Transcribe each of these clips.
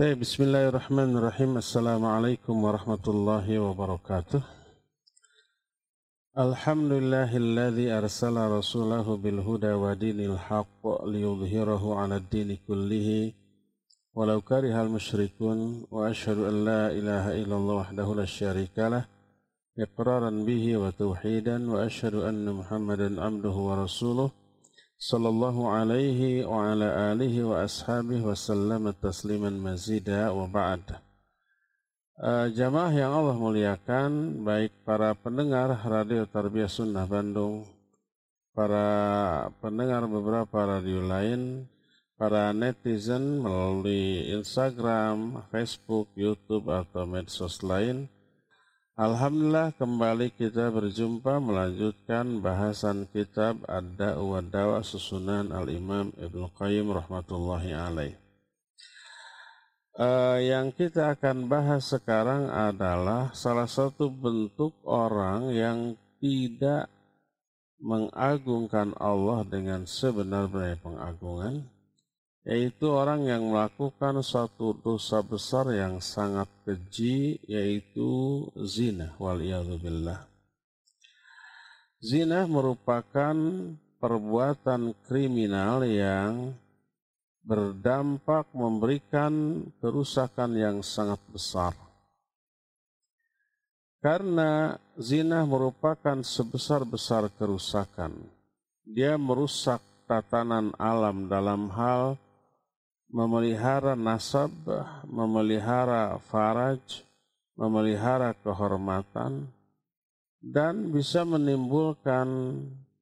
طيب بسم الله الرحمن الرحيم. السلام عليكم ورحمة الله وبركاته. الحمد لله الذي أرسل رسوله بالهدى ودين الحق ليظهره على الدين كله. ولو كره المشركون وأشهد أن لا إله إلا الله وحده لا شريك له إقرارا به وتوحيدا وأشهد أن محمدا عبده ورسوله. Ala alihi wa ashabihi wa sallam tasliman mazida wa ba'd. Uh, jamaah yang Allah muliakan, baik para pendengar Radio Tarbiyah Sunnah Bandung, para pendengar beberapa radio lain, para netizen melalui Instagram, Facebook, YouTube, atau medsos lain, Alhamdulillah kembali kita berjumpa melanjutkan bahasan kitab Ad-Da wa Dawa susunan Al-Imam Ibn Qayyim rahmatullahi alaih. Uh, yang kita akan bahas sekarang adalah salah satu bentuk orang yang tidak mengagungkan Allah dengan sebenar-benarnya pengagungan, yaitu orang yang melakukan suatu dosa besar yang sangat keji yaitu zina wal billah. Zina merupakan perbuatan kriminal yang berdampak memberikan kerusakan yang sangat besar. Karena zina merupakan sebesar-besar kerusakan. Dia merusak tatanan alam dalam hal memelihara nasab, memelihara faraj, memelihara kehormatan, dan bisa menimbulkan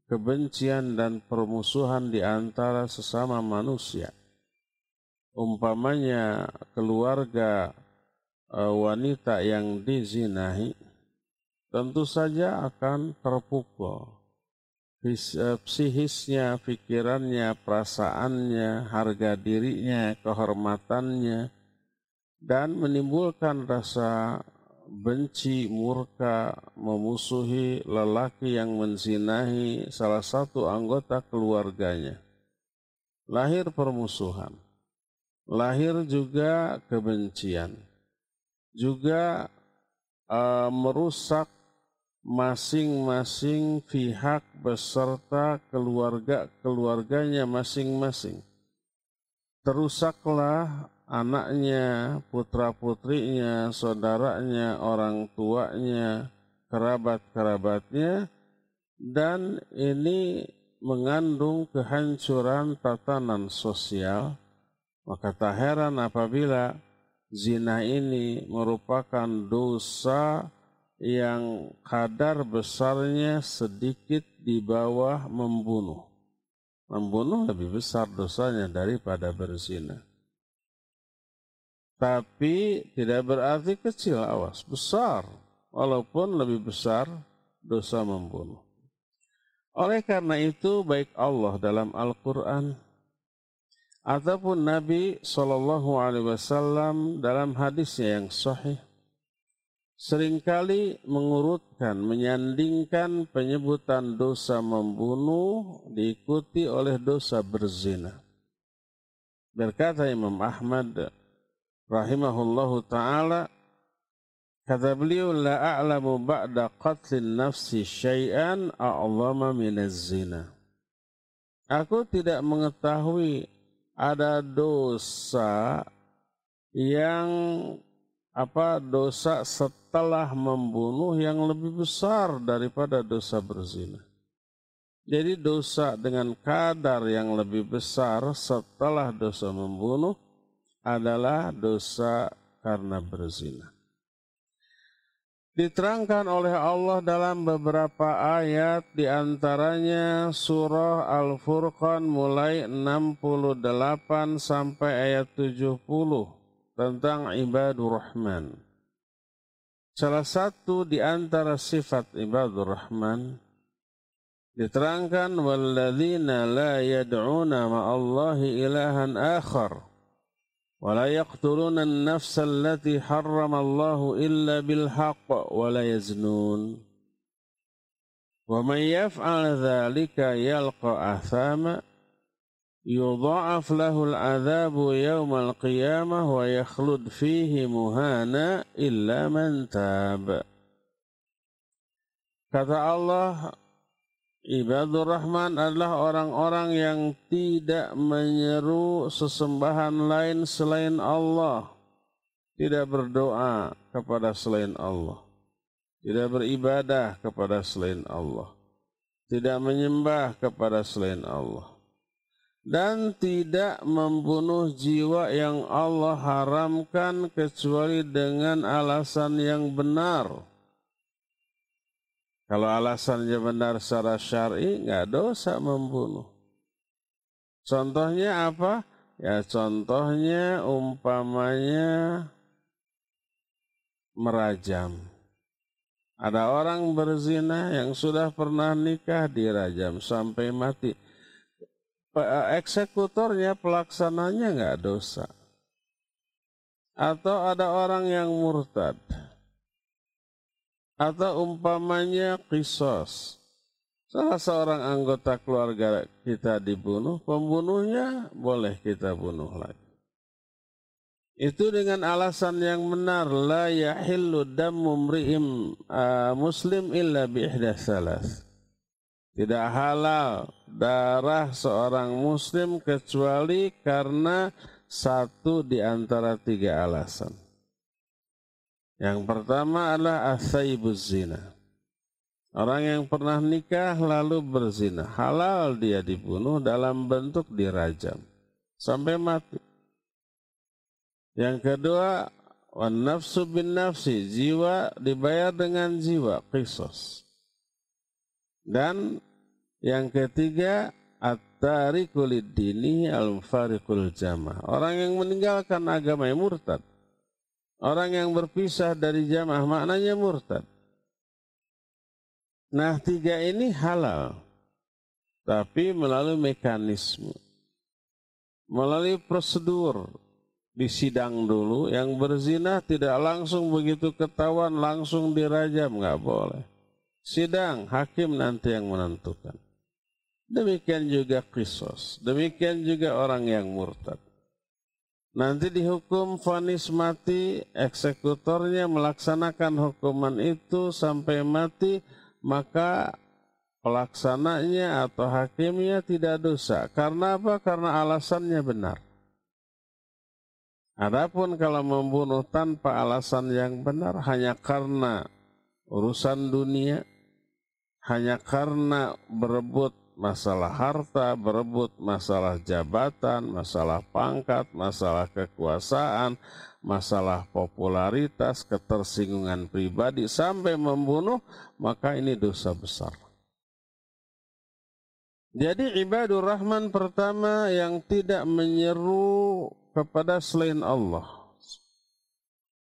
kebencian dan permusuhan di antara sesama manusia. Umpamanya keluarga e, wanita yang dizinahi tentu saja akan terpukul Eh, psihisnya, pikirannya, perasaannya, harga dirinya, kehormatannya, dan menimbulkan rasa benci, murka, memusuhi lelaki yang menzinahi salah satu anggota keluarganya. Lahir permusuhan, lahir juga kebencian, juga uh, merusak masing-masing pihak beserta keluarga-keluarganya masing-masing. Terusaklah anaknya, putra-putrinya, saudaranya, orang tuanya, kerabat-kerabatnya, dan ini mengandung kehancuran tatanan sosial, maka tak heran apabila zina ini merupakan dosa yang kadar besarnya sedikit di bawah membunuh. Membunuh lebih besar dosanya daripada berzina. Tapi tidak berarti kecil, awas, besar. Walaupun lebih besar dosa membunuh. Oleh karena itu baik Allah dalam Al-Quran ataupun Nabi Wasallam dalam hadisnya yang sahih sering kali mengurutkan, menyandingkan penyebutan dosa membunuh diikuti oleh dosa berzina. Berkata Imam Ahmad rahimahullahu taala kata beliau la a'lamu ba'da qatlin nafsi syai'an a'zama minaz zina. Aku tidak mengetahui ada dosa yang apa dosa setelah membunuh yang lebih besar daripada dosa berzina. Jadi dosa dengan kadar yang lebih besar setelah dosa membunuh adalah dosa karena berzina. Diterangkan oleh Allah dalam beberapa ayat di antaranya surah Al-Furqan mulai 68 sampai ayat 70 tentang ibadur rahman. Salah satu di antara sifat ibadur rahman diterangkan walladzina la yad'una ma'allahi ilahan akhar wa la yaqtuluna an-nafsa allati harrama Allah illa bil haqq wa la yaznun wa man yaf'al dhalika yalqa athama yudha'af adzabu yaumal qiyamah wa yakhlud fihi muhana illa man tab. Kata Allah, Ibadur Rahman adalah orang-orang yang tidak menyeru sesembahan lain selain Allah. Tidak berdoa kepada selain Allah. Tidak beribadah kepada selain Allah. Tidak menyembah kepada selain Allah dan tidak membunuh jiwa yang Allah haramkan kecuali dengan alasan yang benar. Kalau alasannya benar secara syar'i, nggak dosa membunuh. Contohnya apa? Ya contohnya umpamanya merajam. Ada orang berzina yang sudah pernah nikah dirajam sampai mati eksekutornya pelaksananya nggak dosa. Atau ada orang yang murtad. Atau umpamanya kisos. Salah seorang anggota keluarga kita dibunuh, pembunuhnya boleh kita bunuh lagi. Itu dengan alasan yang benar, la yahillu dammu mri'im uh, muslim illa bi. Tidak halal darah seorang muslim kecuali karena satu di antara tiga alasan. Yang pertama adalah asaibuz zina. Orang yang pernah nikah lalu berzina. Halal dia dibunuh dalam bentuk dirajam. Sampai mati. Yang kedua, nafsu bin nafsi. Jiwa dibayar dengan jiwa. Kisos. Dan yang ketiga, at-tariku dini al-fariqul jamaah. Orang yang meninggalkan agama yang murtad. Orang yang berpisah dari jamaah maknanya murtad. Nah tiga ini halal. Tapi melalui mekanisme. Melalui prosedur. Di sidang dulu. Yang berzina tidak langsung begitu ketahuan langsung dirajam. nggak boleh sidang hakim nanti yang menentukan. Demikian juga kisos, demikian juga orang yang murtad. Nanti dihukum vonis mati, eksekutornya melaksanakan hukuman itu sampai mati, maka pelaksananya atau hakimnya tidak dosa. Karena apa? Karena alasannya benar. Adapun kalau membunuh tanpa alasan yang benar hanya karena urusan dunia, hanya karena berebut masalah harta, berebut masalah jabatan, masalah pangkat, masalah kekuasaan, masalah popularitas, ketersinggungan pribadi sampai membunuh, maka ini dosa besar. Jadi ibadur rahman pertama yang tidak menyeru kepada selain Allah.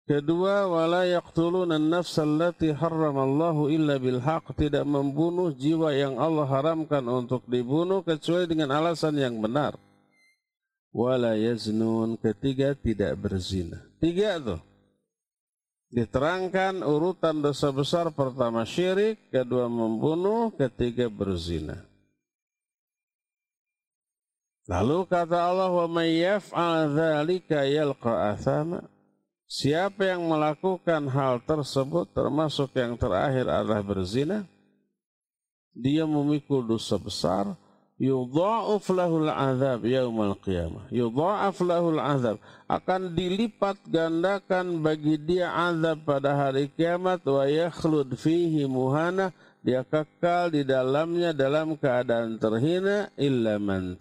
Kedua, wala yaqtuluna an-nafs allati harramallahu illa bil haq, tidak membunuh jiwa yang Allah haramkan untuk dibunuh kecuali dengan alasan yang benar. Wala yaznun, ketiga tidak berzina. Tiga tuh. Diterangkan urutan dosa besar pertama syirik, kedua membunuh, ketiga berzina. Lalu kata Allah, "Wa may yaf'al dzalika yalqa athama." Siapa yang melakukan hal tersebut termasuk yang terakhir adalah berzina, dia memikul dosa besar, yudha'uf lahul azab yaumal qiyamah. Yudha'af lahul azab. Akan dilipat gandakan bagi dia azab pada hari kiamat wa yakhlud fihi muhana. Dia kekal di dalamnya dalam keadaan terhina illa man.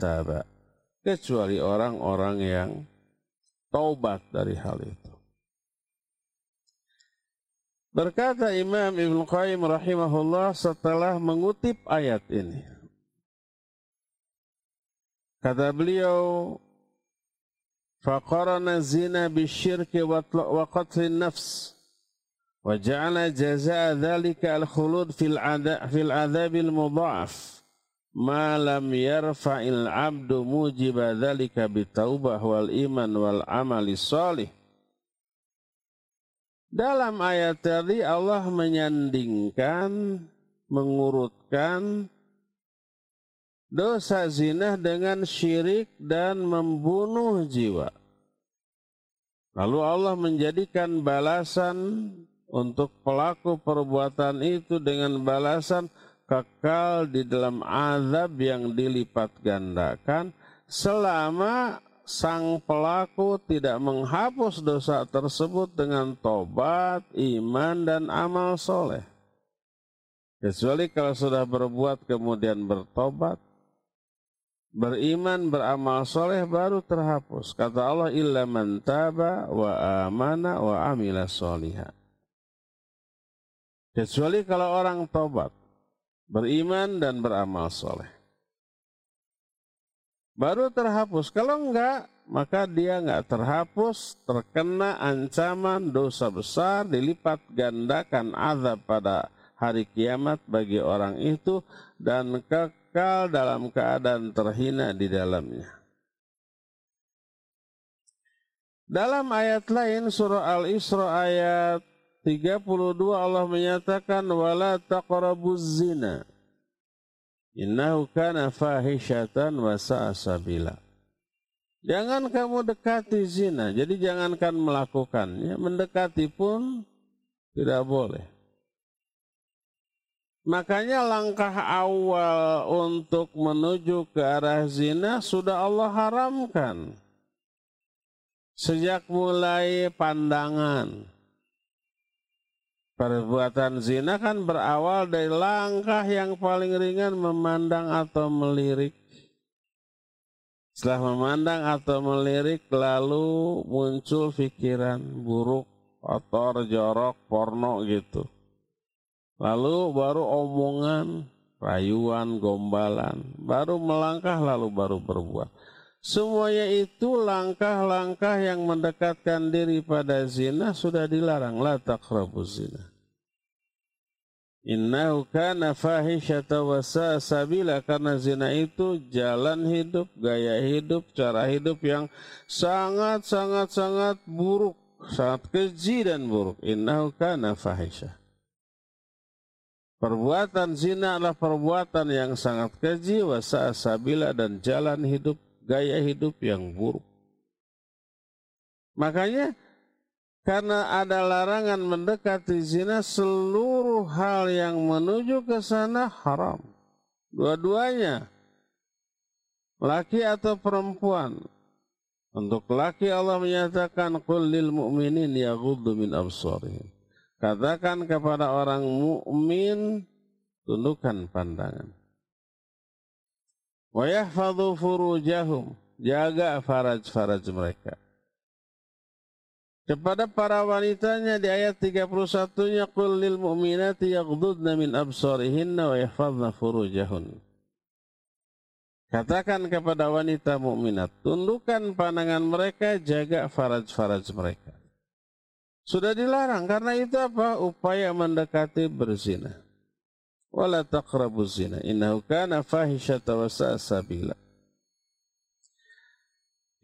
Kecuali orang-orang yang taubat dari hal itu. Berkata Imam Ibn Qayyim rahimahullah setelah mengutip ayat ini. Kata beliau, فقرن الزنا بالشرك وقتل النفس وجعل جزاء ذلك الخلود في العذاب, في العذاب المضاعف ما لم يرفع العبد موجب ذلك بالتوبة والإيمان والعمل الصالح dalam ayat tadi Allah menyandingkan, mengurutkan dosa zina dengan syirik dan membunuh jiwa. Lalu Allah menjadikan balasan untuk pelaku perbuatan itu dengan balasan kekal di dalam azab yang dilipat gandakan selama sang pelaku tidak menghapus dosa tersebut dengan tobat, iman, dan amal soleh. Kecuali kalau sudah berbuat kemudian bertobat, beriman, beramal soleh baru terhapus. Kata Allah, illa man taba wa amana wa amila soliha. Kecuali kalau orang tobat, beriman dan beramal soleh baru terhapus. Kalau enggak, maka dia enggak terhapus, terkena ancaman dosa besar, dilipat gandakan azab pada hari kiamat bagi orang itu dan kekal dalam keadaan terhina di dalamnya. Dalam ayat lain surah Al-Isra ayat 32 Allah menyatakan wala taqrabuz zina Innahu kana fahishatan wa sabila. Jangan kamu dekati zina. Jadi jangankan melakukannya, mendekati pun tidak boleh. Makanya langkah awal untuk menuju ke arah zina sudah Allah haramkan. Sejak mulai pandangan, Perbuatan zina kan berawal dari langkah yang paling ringan memandang atau melirik. Setelah memandang atau melirik lalu muncul pikiran buruk, kotor, jorok, porno gitu. Lalu baru omongan, rayuan, gombalan. Baru melangkah lalu baru berbuat. Semuanya itu langkah-langkah yang mendekatkan diri pada zina sudah dilarang. La taqrabu zina. Innahu kana fahisyata wa sabila karena zina itu jalan hidup, gaya hidup, cara hidup yang sangat sangat sangat buruk, sangat keji dan buruk. Innahu kana fahisyah. Perbuatan zina adalah perbuatan yang sangat keji, wasa sabila dan jalan hidup gaya hidup yang buruk. Makanya karena ada larangan mendekati zina, seluruh hal yang menuju ke sana haram. Dua-duanya, laki atau perempuan. Untuk laki Allah menyatakan qul lil mu'minin yaghuddu min absarihim. Katakan kepada orang mukmin tundukkan pandangan. Wa yahfadhu furujahum. Jaga faraj-faraj mereka. Kepada para wanitanya di ayat 31-nya qul lil mu'minati yaghdudna min absarihinna wa yahfadna furujahun. Katakan kepada wanita mukminat, tundukkan pandangan mereka, jaga faraj-faraj mereka. Sudah dilarang karena itu apa? Upaya mendekati berzina wala taqrabu zina innahu kana fahishata wa sabila.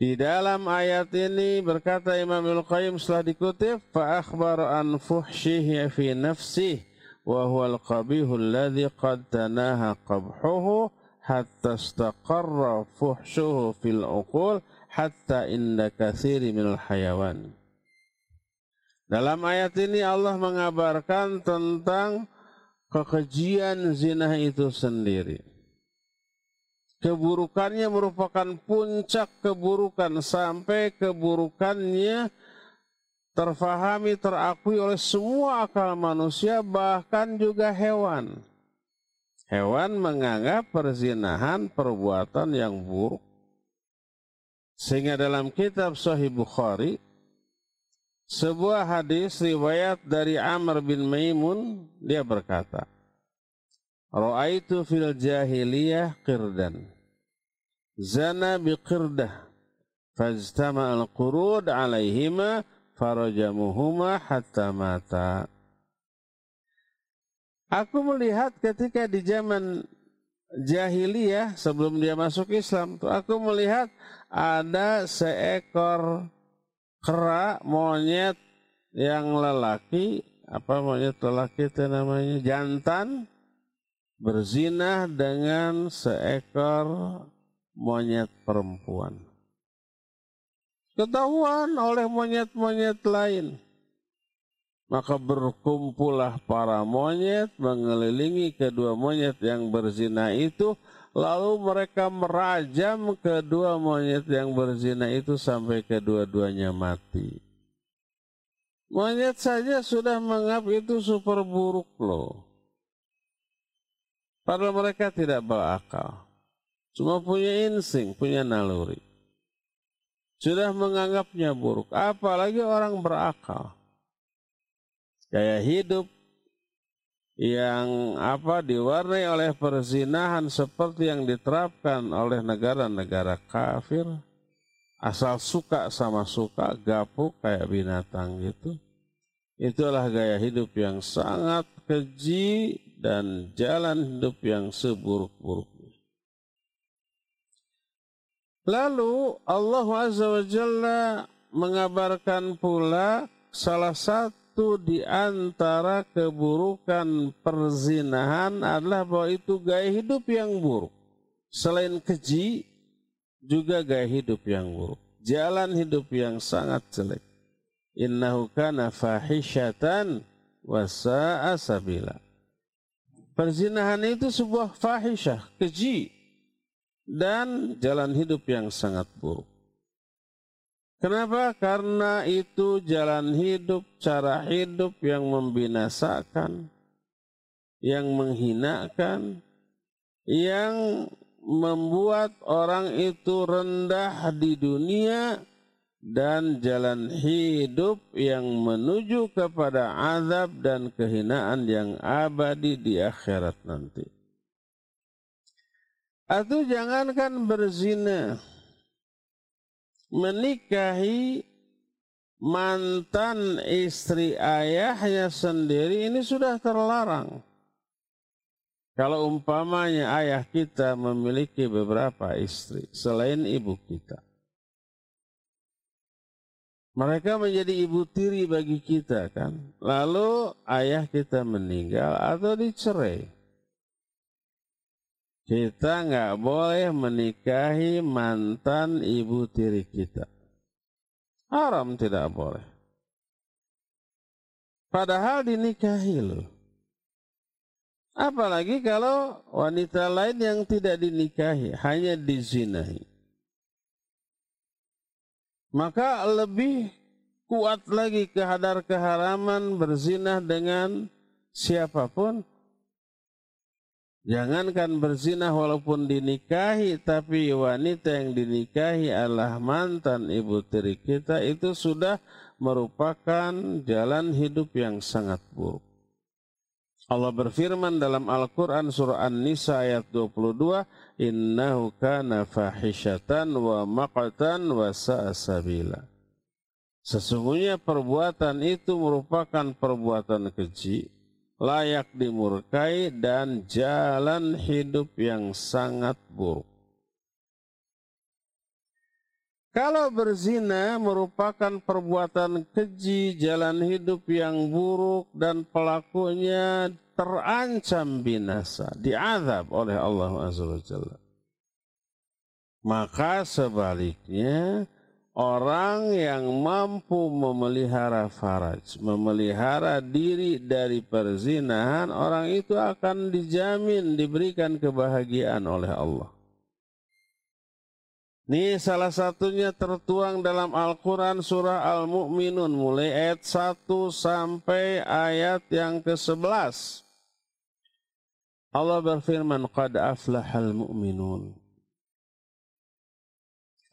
Di dalam ayat ini berkata Imam Al-Qayyim setelah dikutip fa akhbar an fuhshihi fi nafsihi wa huwa al-qabihu alladhi qad tanaha qabhuhu hatta istaqarra fuhshuhu fil uqul hatta inda kathiri minal hayawan. Dalam ayat ini Allah mengabarkan tentang kekejian zina itu sendiri. Keburukannya merupakan puncak keburukan sampai keburukannya terfahami, terakui oleh semua akal manusia, bahkan juga hewan. Hewan menganggap perzinahan perbuatan yang buruk. Sehingga dalam kitab Sahih Bukhari, sebuah hadis riwayat dari Amr bin Maimun, dia berkata, Ra'aitu fil jahiliyah qirdan. Zana biqirdah. Fajtama al-qurud alaihima farajamuhuma hatta mata. Aku melihat ketika di zaman jahiliyah sebelum dia masuk Islam, aku melihat ada seekor kera monyet yang lelaki apa monyet lelaki itu namanya jantan berzina dengan seekor monyet perempuan. Ketahuan oleh monyet-monyet lain. Maka berkumpullah para monyet mengelilingi kedua monyet yang berzina itu. Lalu mereka merajam kedua monyet yang berzina itu sampai kedua-duanya mati. Monyet saja sudah menganggap itu super buruk loh. Padahal mereka tidak berakal. Cuma punya insting, punya naluri. Sudah menganggapnya buruk. Apalagi orang berakal. Gaya hidup yang apa diwarnai oleh perzinahan seperti yang diterapkan oleh negara-negara kafir asal suka sama suka gapuk kayak binatang gitu itulah gaya hidup yang sangat keji dan jalan hidup yang seburuk-buruknya. Lalu Allah Azza wa Jalla mengabarkan pula salah satu di antara keburukan perzinahan adalah bahwa itu gaya hidup yang buruk. Selain keji, juga gaya hidup yang buruk. Jalan hidup yang sangat jelek. Innahu kana fahishatan wasa'a sabila. Perzinahan itu sebuah fahisyah, keji, dan jalan hidup yang sangat buruk. Kenapa? Karena itu jalan hidup, cara hidup yang membinasakan, yang menghinakan, yang membuat orang itu rendah di dunia dan jalan hidup yang menuju kepada azab dan kehinaan yang abadi di akhirat nanti. Atau jangankan berzina, menikahi mantan istri ayahnya sendiri ini sudah terlarang. Kalau umpamanya ayah kita memiliki beberapa istri selain ibu kita mereka menjadi ibu tiri bagi kita kan. Lalu ayah kita meninggal atau dicerai. Kita nggak boleh menikahi mantan ibu tiri kita. Haram tidak boleh. Padahal dinikahi loh. Apalagi kalau wanita lain yang tidak dinikahi, hanya dizinahi maka lebih kuat lagi kehadar keharaman berzinah dengan siapa pun. Jangankan berzinah walaupun dinikahi, tapi wanita yang dinikahi adalah mantan ibu tiri kita, itu sudah merupakan jalan hidup yang sangat buruk. Allah berfirman dalam Al-Quran surah An-Nisa ayat 22, Innahu kana fahishatan wa maqatan wa sa'asabila. Sesungguhnya perbuatan itu merupakan perbuatan keji, layak dimurkai dan jalan hidup yang sangat buruk. Kalau berzina merupakan perbuatan keji, jalan hidup yang buruk dan pelakunya terancam binasa, diazab oleh Allah Azza Maka sebaliknya orang yang mampu memelihara faraj, memelihara diri dari perzinahan, orang itu akan dijamin diberikan kebahagiaan oleh Allah. Ini salah satunya tertuang dalam Al-Quran surah Al-Mu'minun mulai ayat 1 sampai ayat yang ke-11. Allah berfirman, Qad aflahal mu'minun.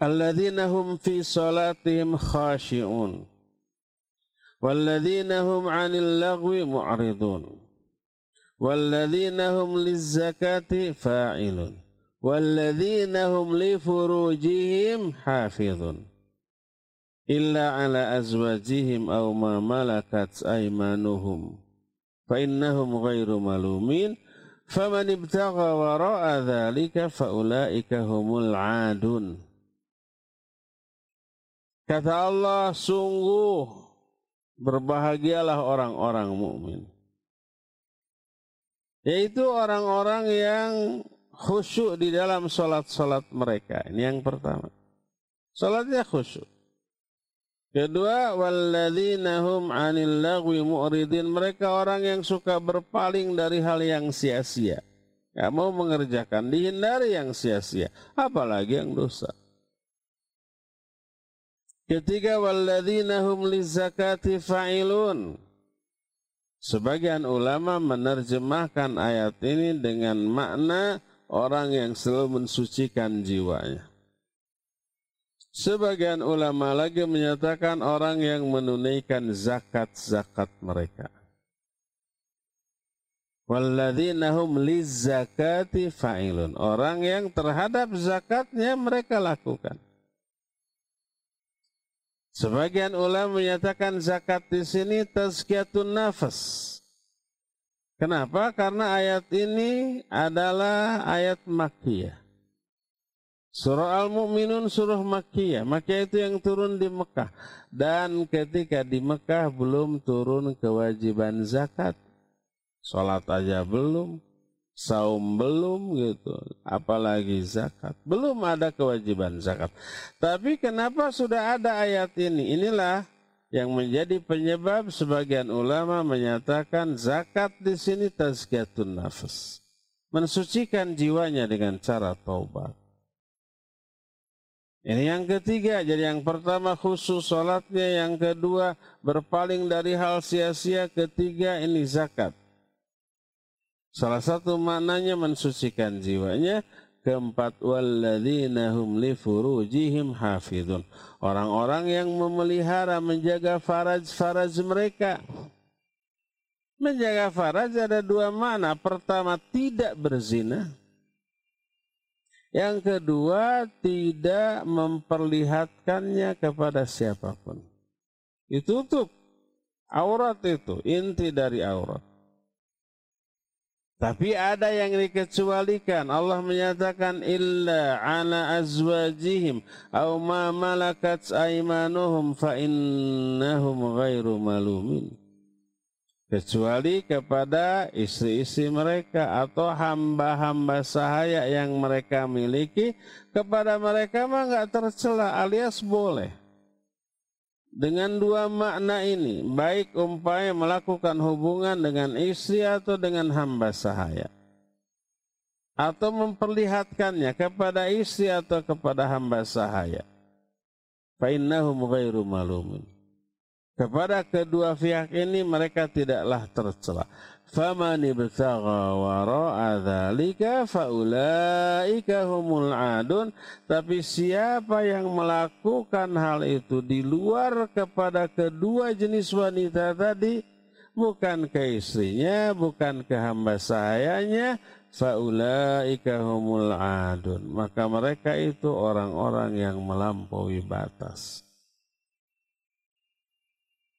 Alladzina hum fi salatihim khashi'un. Walladzina hum anil lagwi mu'ridun. Walladzina hum lizzakati fa'ilun. والذين هم لفروجهم حافظون إلا على أزواجهم أو ما ملكت أيمانهم فإنهم غير ملومين فمن ابتغى وراء ذلك فأولئك هم العادون Kata Allah, sungguh berbahagialah orang-orang mukmin. Yaitu orang-orang yang khusyuk di dalam sholat-sholat mereka. Ini yang pertama. Sholatnya khusyuk. Kedua, walladzina hum 'anil lagwi mu'ridin. Mereka orang yang suka berpaling dari hal yang sia-sia. Gak mau mengerjakan, dihindari yang sia-sia, apalagi yang dosa. Ketiga, walladzina hum lizakati fa'ilun. Sebagian ulama menerjemahkan ayat ini dengan makna orang yang selalu mensucikan jiwanya. Sebagian ulama lagi menyatakan orang yang menunaikan zakat-zakat mereka. Walladzina hum lizzakati fa'ilun. Orang yang terhadap zakatnya mereka lakukan. Sebagian ulama menyatakan zakat di sini tazkiyatun nafas. Kenapa? Karena ayat ini adalah ayat Makkiyah. Surah Al-Mu'minun surah Makkiyah. Makkiyah itu yang turun di Mekah. Dan ketika di Mekah belum turun kewajiban zakat. Sholat aja belum saum belum gitu, apalagi zakat. Belum ada kewajiban zakat. Tapi kenapa sudah ada ayat ini? Inilah yang menjadi penyebab sebagian ulama menyatakan zakat di sini tazkiyatun nafas. Mensucikan jiwanya dengan cara taubat. Ini yang ketiga, jadi yang pertama khusus sholatnya, yang kedua berpaling dari hal sia-sia, ketiga ini zakat. Salah satu maknanya mensucikan jiwanya. Keempat, walladzina hum li furujihim hafidun. Orang-orang yang memelihara, menjaga faraj-faraj mereka. Menjaga faraj ada dua makna. Pertama, tidak berzina. Yang kedua, tidak memperlihatkannya kepada siapa pun. Ditutup. Aurat itu, inti dari aurat. Tapi ada yang dikecualikan. Allah menyatakan illa ala azwajihim au ma malakat aimanuhum fa innahum ghairu malumin. Kecuali kepada istri-istri mereka atau hamba-hamba sahaya yang mereka miliki. Kepada mereka mah nggak tercela alias boleh dengan dua makna ini, baik umpamanya melakukan hubungan dengan istri atau dengan hamba sahaya. Atau memperlihatkannya kepada istri atau kepada hamba sahaya. Fa'innahum ghairu malumin. Kepada kedua pihak ini mereka tidaklah tercela. Faman ibtagha wara'a dzalika faulaika humul adun. Tapi siapa yang melakukan hal itu di luar kepada kedua jenis wanita tadi, bukan ke istrinya, bukan ke hamba sayanya, faulaika humul adun. Maka mereka itu orang-orang yang melampaui batas.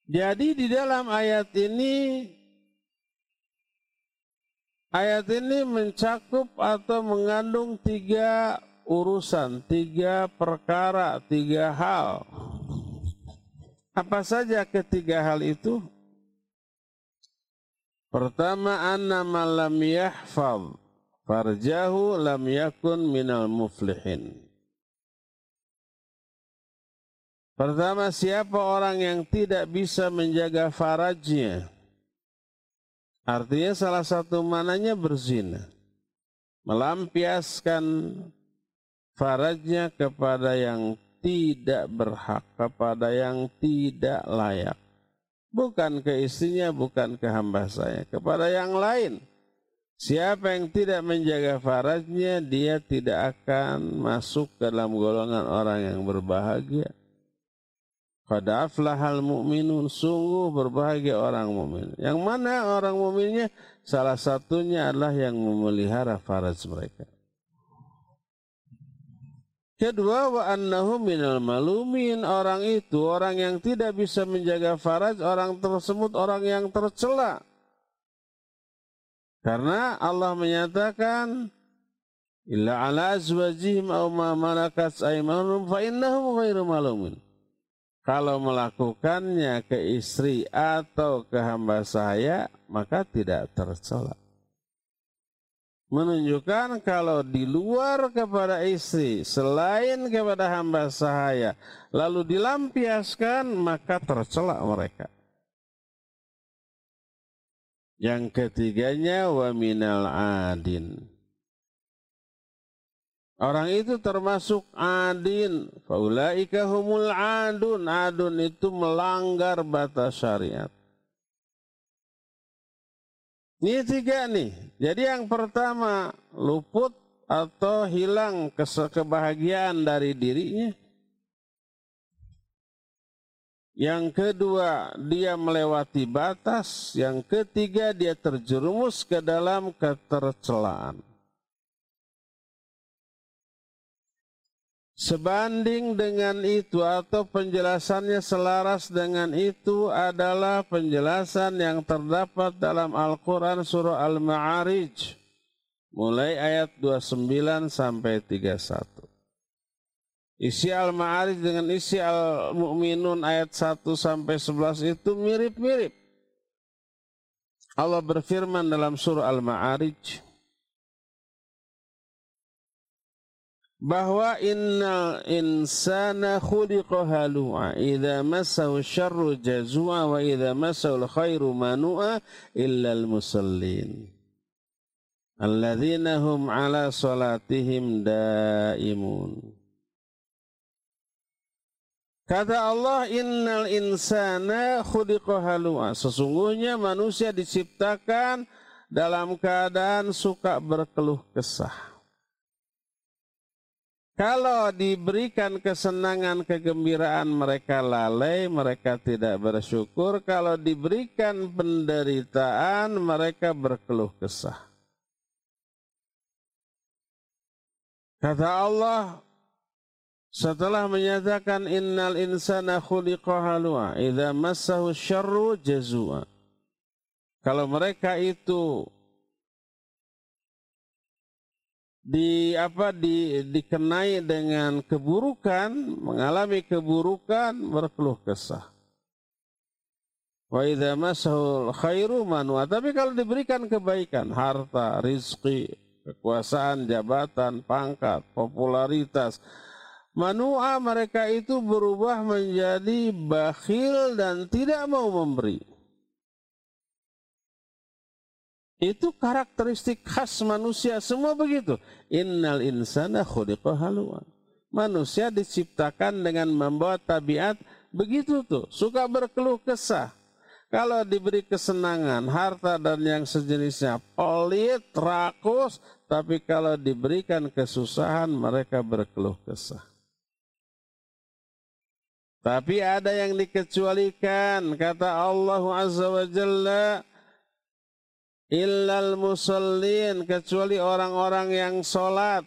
Jadi di dalam ayat ini Ayat ini mencakup atau mengandung tiga urusan, tiga perkara, tiga hal. Apa saja ketiga hal itu? Pertama, anna malam yahfaz farjahu lam yakun minal muflihin. Pertama, siapa orang yang tidak bisa menjaga farajnya, Artinya salah satu mananya berzina. Melampiaskan farajnya kepada yang tidak berhak, kepada yang tidak layak. Bukan ke istrinya, bukan ke hamba saya, kepada yang lain. Siapa yang tidak menjaga farajnya, dia tidak akan masuk ke dalam golongan orang yang berbahagia. Pada aflahal mu'minun sungguh berbahagia orang mukmin. Yang mana orang mukminnya? Salah satunya adalah yang memelihara faraj mereka. Kedua wa annahu minal malumin orang itu orang yang tidak bisa menjaga faraj orang tersebut orang yang tercela. Karena Allah menyatakan illa ala azwajihim aw ma malakat aymanuhum fa innahum ghairu malumin kalau melakukannya ke istri atau ke hamba saya, maka tidak tercela. menunjukkan kalau di luar kepada istri selain kepada hamba sahaya lalu dilampiaskan maka tercela mereka. Yang ketiganya wa minal adin. Orang itu termasuk adin. Faulaika humul adun. Adun itu melanggar batas syariat. Ini tiga nih. Jadi yang pertama luput atau hilang kebahagiaan dari dirinya. Yang kedua, dia melewati batas. Yang ketiga, dia terjerumus ke dalam ketercelaan. Sebanding dengan itu atau penjelasannya selaras dengan itu adalah penjelasan yang terdapat dalam Al-Quran surah Al-Ma'arij mulai ayat 29 sampai 31. Isi Al-Ma'arij dengan isi Al-Mu'minun ayat 1 sampai 11 itu mirip-mirip. Allah berfirman dalam surah Al-Ma'arij, bahwa innal insana khuliqa halu'a. Idza massahu syarru jazua wa idza massahu khairu manu'a illa al musallin. Alladzina hum ala salatihim daimun. Kata Allah innal insana khuliqa halu'a. Sesungguhnya manusia diciptakan dalam keadaan suka berkeluh kesah kalau diberikan kesenangan, kegembiraan mereka lalai, mereka tidak bersyukur. Kalau diberikan penderitaan, mereka berkeluh kesah. Kata Allah setelah menyatakan innal insana khuliqa halua idza massahu syarru jazua. Kalau mereka itu di apa di dikenai dengan keburukan, mengalami keburukan, berkeluh kesah. Wa khairu manwa. Tapi kalau diberikan kebaikan, harta, rizki, kekuasaan, jabatan, pangkat, popularitas, manua mereka itu berubah menjadi bakhil dan tidak mau memberi. Itu karakteristik khas manusia semua begitu. Innal insana khuliqa haluan. Manusia diciptakan dengan membawa tabiat begitu tuh, suka berkeluh kesah. Kalau diberi kesenangan, harta dan yang sejenisnya pelit, rakus, tapi kalau diberikan kesusahan mereka berkeluh kesah. Tapi ada yang dikecualikan, kata Allah Azza wa Jalla, illal musallin kecuali orang-orang yang sholat.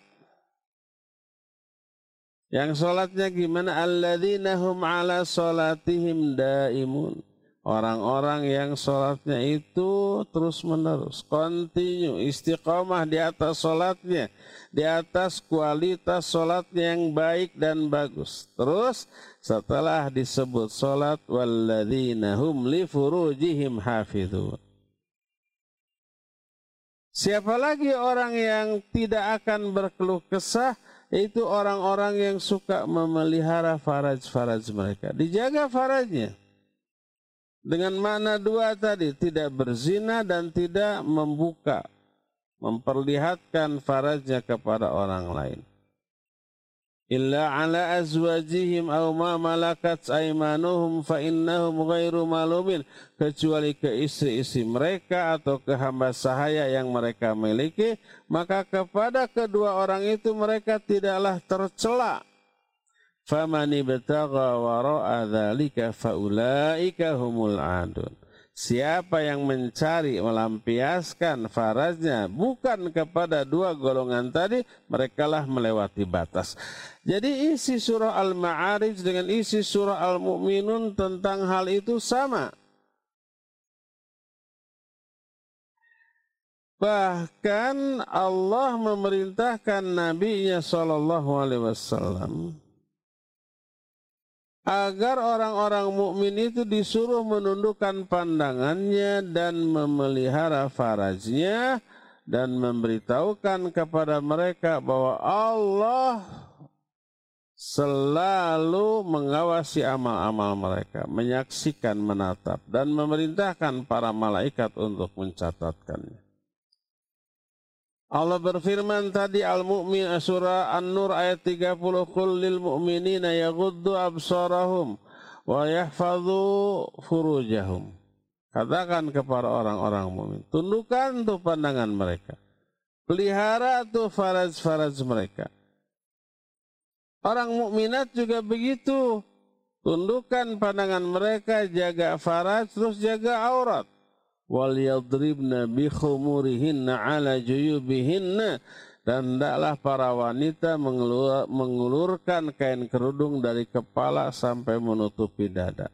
Yang sholatnya gimana? Alladzina hum ala sholatihim daimun. Orang-orang yang sholatnya itu terus menerus continue istiqomah di atas sholatnya di atas kualitas sholatnya yang baik dan bagus. Terus setelah disebut sholat walladzina hum li furujihim hafidhun Siapa lagi orang yang tidak akan berkeluh kesah itu orang-orang yang suka memelihara faraj-faraj mereka. Dijaga farajnya. Dengan mana dua tadi, tidak berzina dan tidak membuka, memperlihatkan farajnya kepada orang lain illa ala azwajihim aw ma malakat aymanuhum fa innahum ghairu malumin. Kecuali ke istri-istri mereka atau ke hamba sahaya yang mereka miliki maka kepada kedua orang itu mereka tidaklah tercela. Faman ibtagha wara'a dzalika faulaika humul adun Siapa yang mencari melampiaskan faraznya bukan kepada dua golongan tadi, merekalah melewati batas. Jadi isi surah Al-Ma'arij dengan isi surah Al-Mu'minun tentang hal itu sama. Bahkan Allah memerintahkan Nabi-Nya Shallallahu Alaihi Wasallam agar orang-orang mukmin itu disuruh menundukkan pandangannya dan memelihara farajnya dan memberitahukan kepada mereka bahwa Allah selalu mengawasi amal-amal mereka, menyaksikan, menatap, dan memerintahkan para malaikat untuk mencatatkannya. Allah berfirman tadi Al-Mu'min surah An-Nur ayat 30 Qul lil mu'minina yaghuddu absarahum wa yahfadhu furujahum. Katakan kepada orang-orang mukmin, tundukkan tuh pandangan mereka. Pelihara tuh faraj-faraj mereka Orang mukminat juga begitu. Tundukkan pandangan mereka, jaga faraj, terus jaga aurat. Wal yadribna bi khumurihinna ala juyubihinna. Dan hendaklah para wanita mengulur, mengulurkan kain kerudung dari kepala sampai menutupi dada.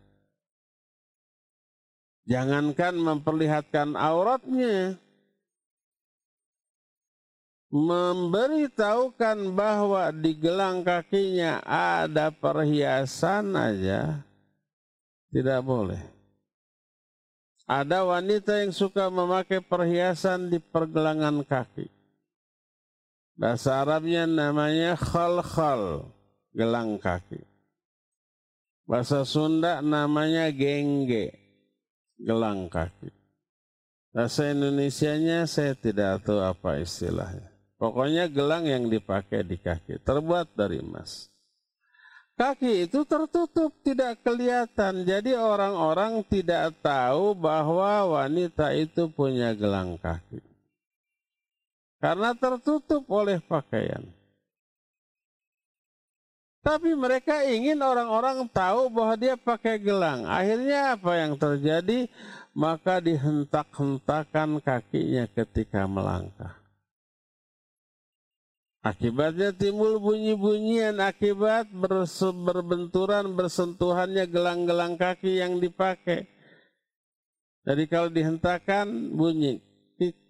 Jangankan memperlihatkan auratnya, memberitahukan bahwa di gelang kakinya ada perhiasan aja tidak boleh. Ada wanita yang suka memakai perhiasan di pergelangan kaki. Bahasa Arabnya namanya khal-khal, gelang kaki. Bahasa Sunda namanya gengge, gelang kaki. Bahasa Indonesianya saya tidak tahu apa istilahnya. Pokoknya gelang yang dipakai di kaki terbuat dari emas. Kaki itu tertutup, tidak kelihatan. Jadi orang-orang tidak tahu bahwa wanita itu punya gelang kaki. Karena tertutup oleh pakaian. Tapi mereka ingin orang-orang tahu bahwa dia pakai gelang. Akhirnya apa yang terjadi? Maka dihentak-hentakan kakinya ketika melangkah. Akibatnya timbul bunyi-bunyian akibat berbenturan bersentuhannya gelang-gelang kaki yang dipakai. Jadi kalau dihentakkan bunyi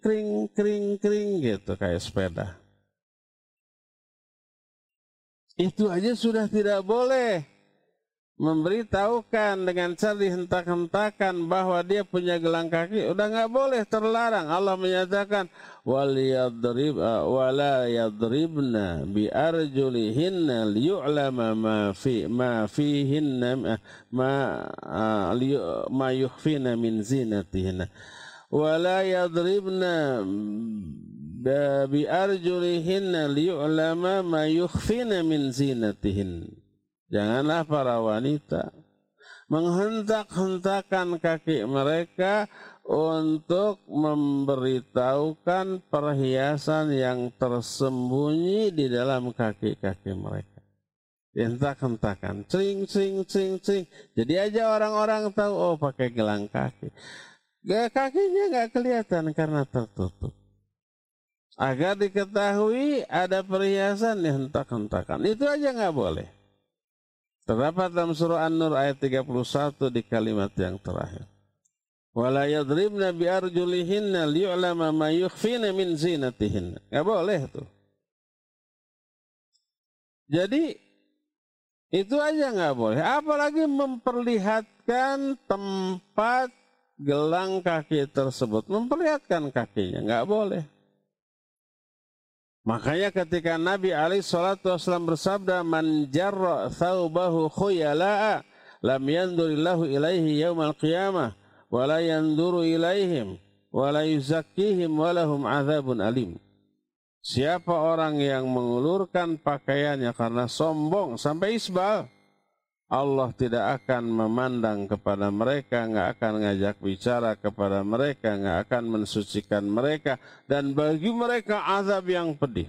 kring kring kring gitu kayak sepeda. Itu aja sudah tidak boleh memberitahukan dengan cara dihentak-hentakan bahwa dia punya gelang kaki udah nggak boleh terlarang. Allah menyatakan wal yadrib wala yadribna bi arjulihinna liyu'lama ma fi ma fihinna ma ma yukhfina min zinatihinna. Wala yadribna bi arjulihinna liyu'lama ma yukhfina min zinatihinna Janganlah para wanita menghentak-hentakan kaki mereka untuk memberitahukan perhiasan yang tersembunyi di dalam kaki-kaki mereka. Hentak-hentakan, cing, cing, cing, cing. Jadi aja orang-orang tahu, oh pakai gelang kaki. Gak kakinya nggak kelihatan karena tertutup. Agar diketahui ada perhiasan dihentak-hentakan. Itu aja nggak boleh. Terdapat dalam surah An-Nur ayat 31 di kalimat yang terakhir. Wala yadribna bi arjulihinna liyu'lama ma yukhfina min zinatihinna. Enggak boleh tuh. Jadi itu aja nggak boleh. Apalagi memperlihatkan tempat gelang kaki tersebut. Memperlihatkan kakinya. nggak boleh. Makanya ketika Nabi Ali salatu wasallam bersabda man jarra thawbahu khuyala'a lam yandurillahu ilaihi yaumal qiyamah wa yanduru ilaihim wa la yuzakkihim wa lahum alim. Siapa orang yang mengulurkan pakaiannya karena sombong sampai isbal, Allah tidak akan memandang kepada mereka, nggak akan ngajak bicara kepada mereka, nggak akan mensucikan mereka, dan bagi mereka azab yang pedih.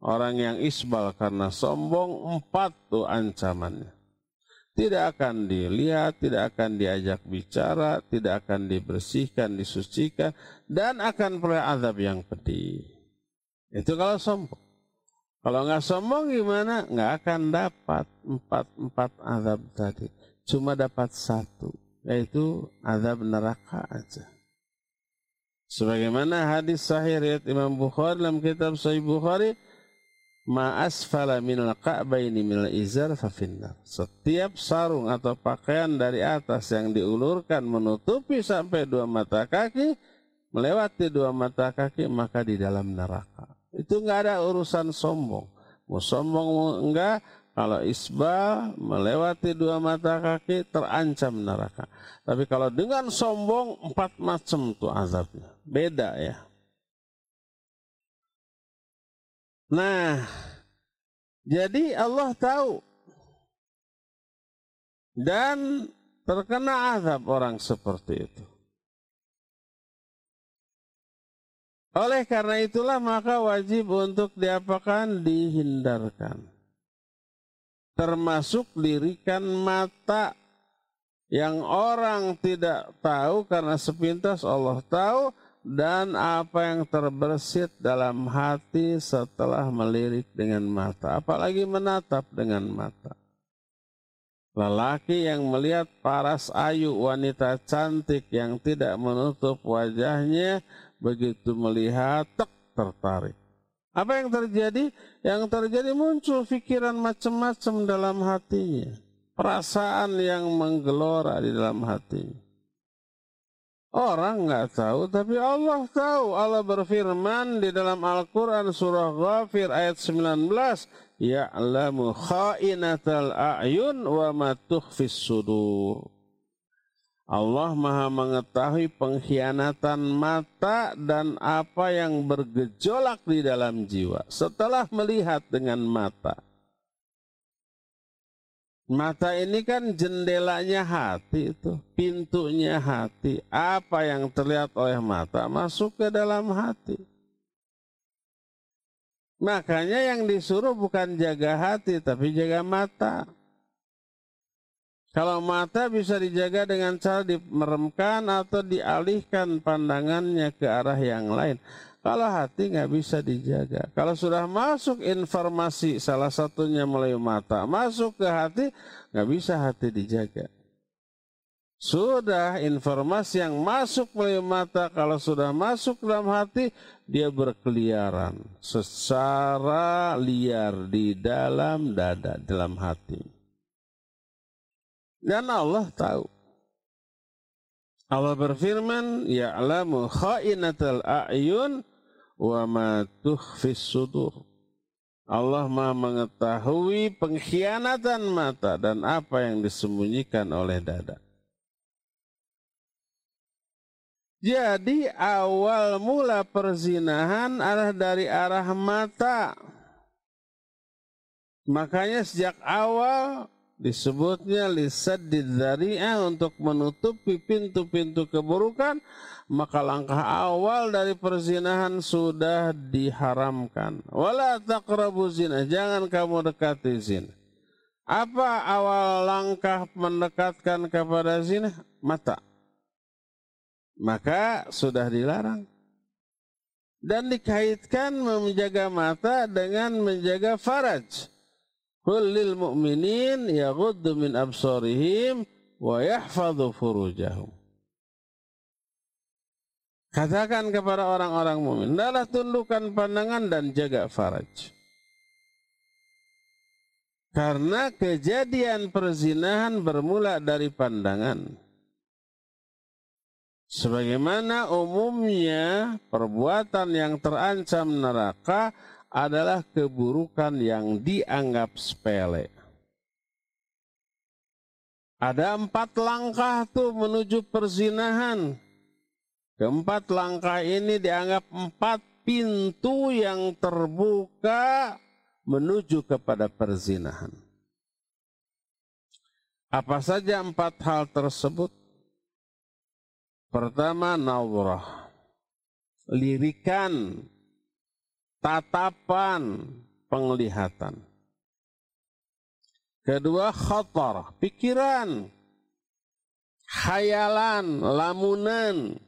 Orang yang isbal karena sombong, empat tuh ancamannya. Tidak akan dilihat, tidak akan diajak bicara, tidak akan dibersihkan, disucikan, dan akan peroleh azab yang pedih. Itu kalau sombong. Kalau nggak sombong gimana? Nggak akan dapat empat empat azab tadi. Cuma dapat satu, yaitu azab neraka aja. Sebagaimana hadis sahih riwayat Imam Bukhari dalam kitab Sahih Bukhari, ma asfala minal ka'baini minal izar fafinnar. Setiap sarung atau pakaian dari atas yang diulurkan menutupi sampai dua mata kaki melewati dua mata kaki maka di dalam neraka. Itu nggak ada urusan sombong. Mau sombong mau enggak, kalau isbal melewati dua mata kaki terancam neraka. Tapi kalau dengan sombong empat macam tuh azabnya. Beda ya. Nah, jadi Allah tahu dan terkena azab orang seperti itu. Oleh karena itulah maka wajib untuk diapakan dihindarkan. Termasuk lirikan mata yang orang tidak tahu karena sepintas Allah tahu dan apa yang terbersit dalam hati setelah melirik dengan mata, apalagi menatap dengan mata. Lelaki yang melihat paras ayu wanita cantik yang tidak menutup wajahnya begitu melihat tek tertarik. Apa yang terjadi? Yang terjadi muncul pikiran macam-macam dalam hatinya. Perasaan yang menggelora di dalam hatinya. Orang nggak tahu, tapi Allah tahu. Allah berfirman di dalam Al-Quran surah Ghafir ayat 19 ya'lamu kha'inatal a'yun wa ma sudur. Allah Maha mengetahui pengkhianatan mata dan apa yang bergejolak di dalam jiwa setelah melihat dengan mata. Mata ini kan jendelanya hati itu, pintunya hati. Apa yang terlihat oleh mata masuk ke dalam hati. Makanya yang disuruh bukan jaga hati, tapi jaga mata. Kalau mata bisa dijaga dengan cara dimeremkan atau dialihkan pandangannya ke arah yang lain. Kalau hati nggak bisa dijaga. Kalau sudah masuk informasi salah satunya melalui mata, masuk ke hati, nggak bisa hati dijaga. Sudah informasi yang masuk melalui mata, kalau sudah masuk dalam hati, dia berkeliaran secara liar di dalam dada, dalam hati. Dan Allah tahu. Allah berfirman, Ya'lamu kha'inatal a'yun wa ma tukhfis sudur. Allah maha mengetahui pengkhianatan mata dan apa yang disembunyikan oleh dada. Jadi awal mula perzinahan adalah dari arah mata. Makanya sejak awal disebutnya lisaddid dzari'ah untuk menutupi pintu-pintu keburukan, maka langkah awal dari perzinahan sudah diharamkan. Wala taqrabu zina, jangan kamu dekati zina. Apa awal langkah mendekatkan kepada zina? Mata maka sudah dilarang. Dan dikaitkan menjaga mata dengan menjaga faraj. Kullil mu'minin yaghuddu min absarihim wa yahfadhu furujahum. Katakan kepada orang-orang mukmin, adalah tundukkan pandangan dan jaga faraj. Karena kejadian perzinahan bermula dari pandangan. Sebagaimana umumnya perbuatan yang terancam neraka adalah keburukan yang dianggap sepele. Ada empat langkah tuh menuju perzinahan. Keempat langkah ini dianggap empat pintu yang terbuka menuju kepada perzinahan. Apa saja empat hal tersebut? Pertama nawrah. Lirikan, tatapan, penglihatan. Kedua khotor, pikiran, khayalan, lamunan.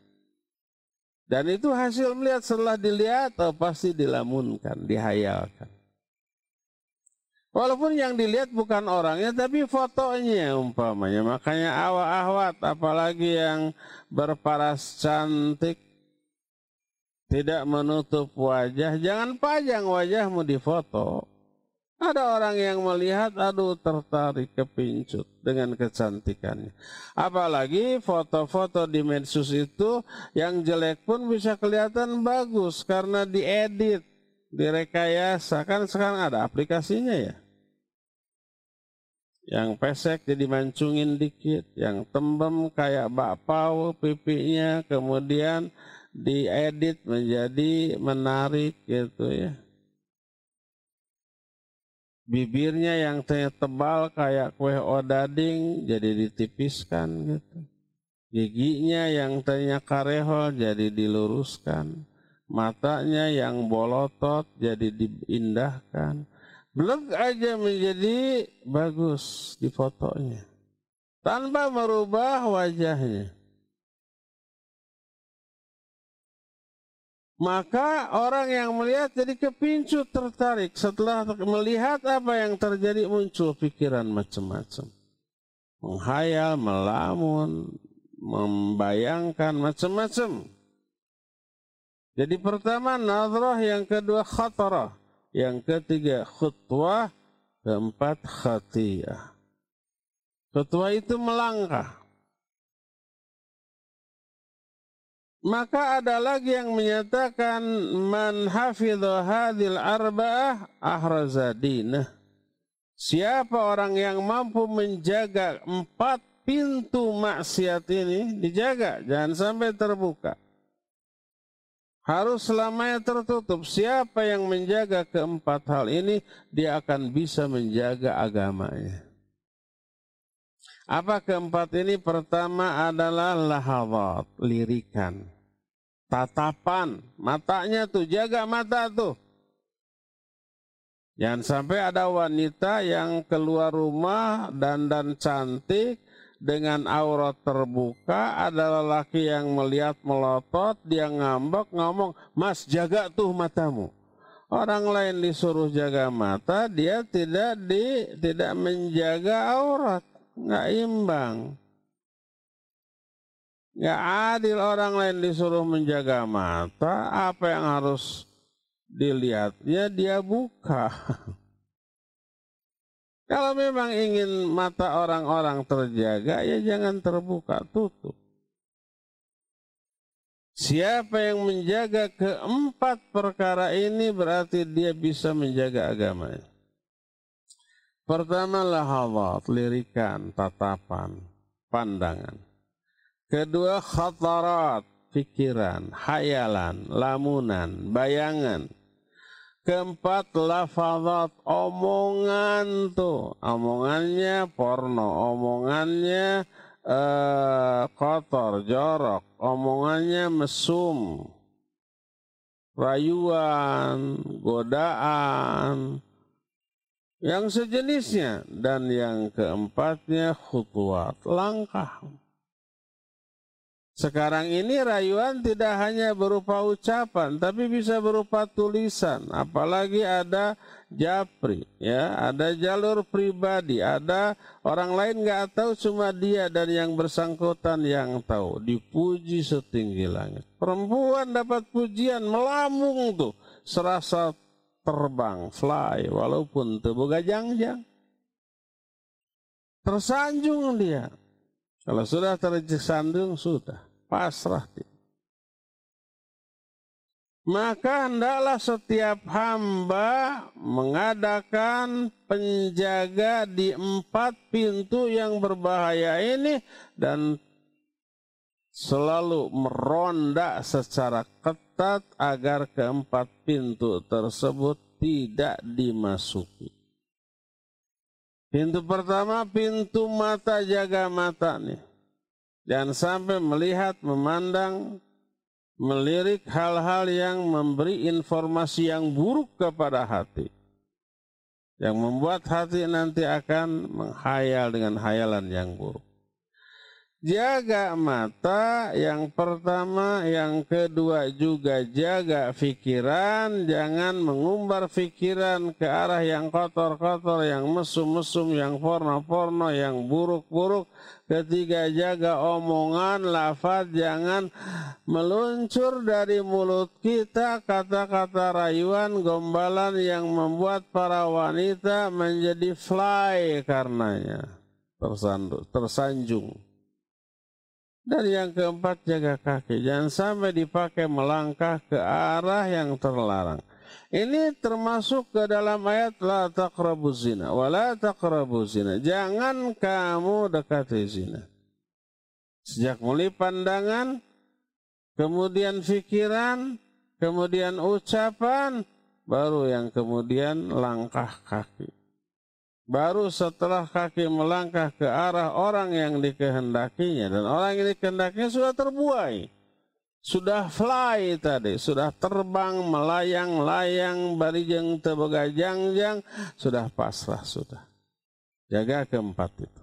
Dan itu hasil melihat setelah dilihat oh, pasti dilamunkan, dihayalkan. Walaupun yang dilihat bukan orangnya tapi fotonya umpamanya. Makanya awak-awat apalagi yang berparas cantik tidak menutup wajah. Jangan pajang wajahmu di foto. Ada orang yang melihat, aduh tertarik, kepincut dengan kecantikannya. Apalagi foto-foto di medsos itu yang jelek pun bisa kelihatan bagus karena diedit, direkayasa. Kan sekarang ada aplikasinya ya. Yang pesek jadi mancungin dikit, yang tembem kayak bakpao pipinya, kemudian diedit menjadi menarik gitu ya bibirnya yang tebal kayak kue odading jadi ditipiskan gitu. Giginya yang tanya karehol jadi diluruskan. Matanya yang bolotot jadi diindahkan. Belum aja menjadi bagus di fotonya. Tanpa merubah wajahnya. Maka orang yang melihat jadi kepincut tertarik. Setelah melihat apa yang terjadi muncul pikiran macam-macam. Menghayal melamun membayangkan macam-macam. Jadi pertama nadrah yang kedua khatarah. Yang ketiga khutwah. Keempat khatiyah. Khutwah itu melangkah Maka ada lagi yang menyatakan man hafidha hadil arba'ah ahrazadinah. Siapa orang yang mampu menjaga empat pintu maksiat ini dijaga, jangan sampai terbuka. Harus selamanya tertutup. Siapa yang menjaga keempat hal ini, dia akan bisa menjaga agamanya. Apa keempat ini? Pertama adalah lahawat, lirikan. Tatapan, matanya tuh, jaga mata tuh. Jangan sampai ada wanita yang keluar rumah dan dan cantik dengan aurat terbuka, ada lelaki yang melihat melotot, dia ngambek ngomong, "Mas, jaga tuh matamu." Orang lain disuruh jaga mata, dia tidak di tidak menjaga aurat nggak imbang. Nggak adil orang lain disuruh menjaga mata, apa yang harus dilihatnya dia buka. Kalau memang ingin mata orang-orang terjaga, ya jangan terbuka, tutup. Siapa yang menjaga keempat perkara ini berarti dia bisa menjaga agamanya. Pertama lahawat, lirikan, tatapan, pandangan. Kedua khatarat, pikiran, hayalan, lamunan, bayangan. Keempat lafazat, omongan tuh. Omongannya porno, omongannya uh, kotor, jorok, omongannya mesum, rayuan, godaan, yang sejenisnya dan yang keempatnya khutuat langkah. Sekarang ini rayuan tidak hanya berupa ucapan tapi bisa berupa tulisan. Apalagi ada japri ya ada jalur pribadi. Ada orang lain nggak tahu cuma dia dan yang bersangkutan yang tahu. Dipuji setinggi langit. Perempuan dapat pujian melamung tuh. Serasa terbang, fly, walaupun tubuh gajang-jang. Tersanjung dia. Kalau sudah tersanjung, sudah. Pasrah dia. Maka hendaklah setiap hamba mengadakan penjaga di empat pintu yang berbahaya ini dan selalu meronda secara ketat agar keempat pintu tersebut tidak dimasuki. Pintu pertama, pintu mata jaga mata nih. Jangan sampai melihat, memandang, melirik hal-hal yang memberi informasi yang buruk kepada hati. Yang membuat hati nanti akan menghayal dengan hayalan yang buruk. Jaga mata yang pertama, yang kedua juga jaga pikiran, jangan mengumbar pikiran ke arah yang kotor-kotor, yang mesum-mesum, yang porno-porno, yang buruk-buruk. Ketiga jaga omongan, lafaz, jangan meluncur dari mulut kita kata-kata rayuan, gombalan yang membuat para wanita menjadi fly karenanya, tersanjung. Dan yang keempat jaga kaki. Jangan sampai dipakai melangkah ke arah yang terlarang. Ini termasuk ke dalam ayat la taqrabu zina wa la taqrabu zina. Jangan kamu dekati zina. Sejak mulai pandangan, kemudian pikiran, kemudian ucapan, baru yang kemudian langkah kaki. Baru setelah kaki melangkah ke arah orang yang dikehendakinya dan orang yang dikehendakinya sudah terbuai. Sudah fly tadi, sudah terbang, melayang-layang, barijeng jang, sudah pasrah sudah. Jaga keempat itu.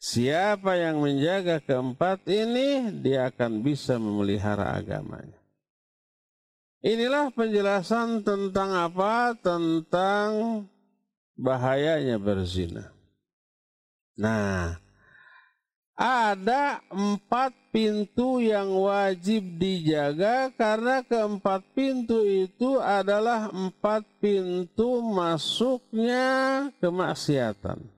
Siapa yang menjaga keempat ini, dia akan bisa memelihara agamanya. Inilah penjelasan tentang apa? Tentang bahayanya berzina. Nah, ada empat pintu yang wajib dijaga karena keempat pintu itu adalah empat pintu masuknya kemaksiatan.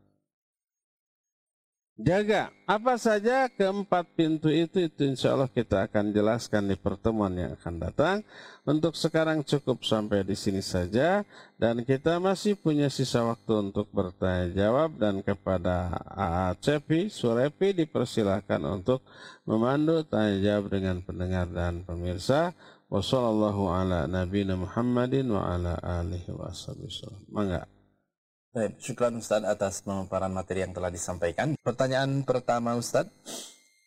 Jaga apa saja keempat pintu itu itu insya Allah kita akan jelaskan di pertemuan yang akan datang. Untuk sekarang cukup sampai di sini saja dan kita masih punya sisa waktu untuk bertanya jawab dan kepada Cepi, Surepi dipersilahkan untuk memandu tanya jawab dengan pendengar dan pemirsa. Wassalamualaikum ala nabiyina Muhammadin wa ala alihi wa Mangga. Baik, syukran Ustaz atas pemaparan materi yang telah disampaikan. Pertanyaan pertama Ustaz.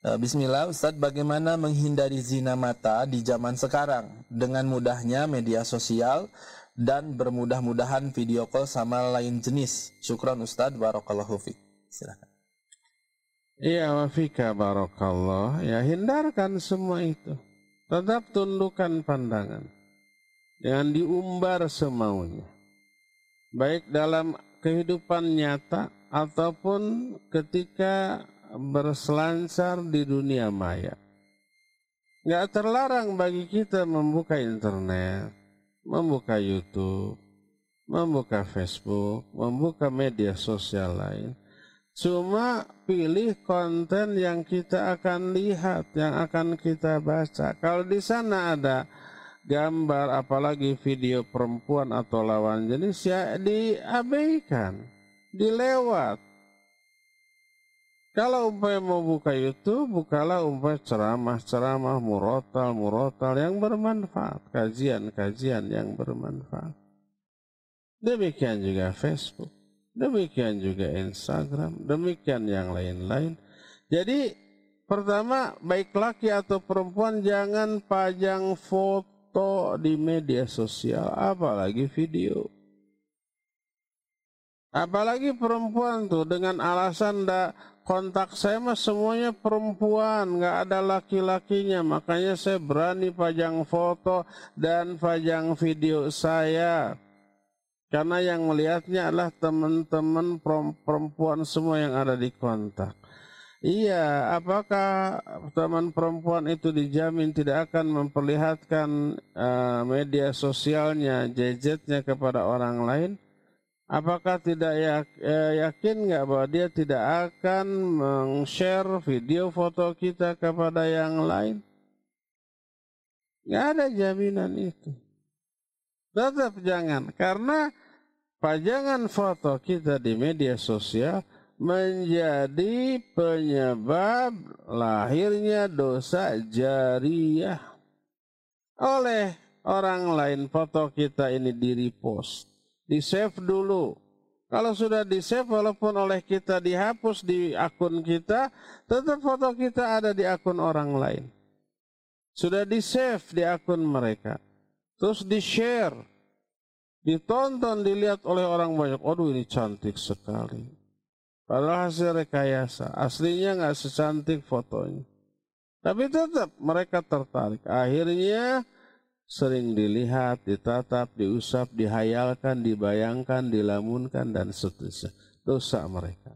Eh, Bismillah Ustaz, bagaimana menghindari zina mata di zaman sekarang dengan mudahnya media sosial dan bermudah-mudahan video call sama lain jenis. Syukran Ustaz, barakallahu fiqh. Silakan. Iya, wafika barakallah. Ya, hindarkan semua itu. Tetap tundukkan pandangan. Jangan diumbar semaunya. Baik dalam kehidupan nyata ataupun ketika berselancar di dunia maya. Nggak terlarang bagi kita membuka internet, membuka YouTube, membuka Facebook, membuka media sosial lain. Cuma pilih konten yang kita akan lihat, yang akan kita baca. Kalau di sana ada gambar apalagi video perempuan atau lawan jenis ya diabaikan, dilewat. Kalau umpamanya mau buka YouTube, bukalah umpamanya ceramah-ceramah, murotal, murotal yang bermanfaat, kajian-kajian yang bermanfaat. Demikian juga Facebook, demikian juga Instagram, demikian yang lain-lain. Jadi pertama baik laki atau perempuan jangan pajang foto foto di media sosial, apalagi video. Apalagi perempuan tuh dengan alasan ndak kontak saya mah semuanya perempuan, nggak ada laki-lakinya, makanya saya berani pajang foto dan pajang video saya. Karena yang melihatnya adalah teman-teman perempuan semua yang ada di kontak. Iya, apakah teman perempuan itu dijamin tidak akan memperlihatkan uh, media sosialnya, gadgetnya kepada orang lain? Apakah tidak yak, eh, yakin nggak bahwa dia tidak akan meng-share video foto kita kepada yang lain? Nggak ada jaminan itu. Tetap jangan, karena pajangan foto kita di media sosial menjadi penyebab lahirnya dosa jariah. Oleh orang lain foto kita ini di repost di save dulu. Kalau sudah di save walaupun oleh kita dihapus di akun kita tetap foto kita ada di akun orang lain. Sudah di save di akun mereka. Terus di share ditonton dilihat oleh orang banyak. Aduh ini cantik sekali Padahal hasil rekayasa. Aslinya nggak secantik fotonya. Tapi tetap mereka tertarik. Akhirnya sering dilihat, ditatap, diusap, dihayalkan, dibayangkan, dilamunkan, dan seterusnya. Dosa mereka.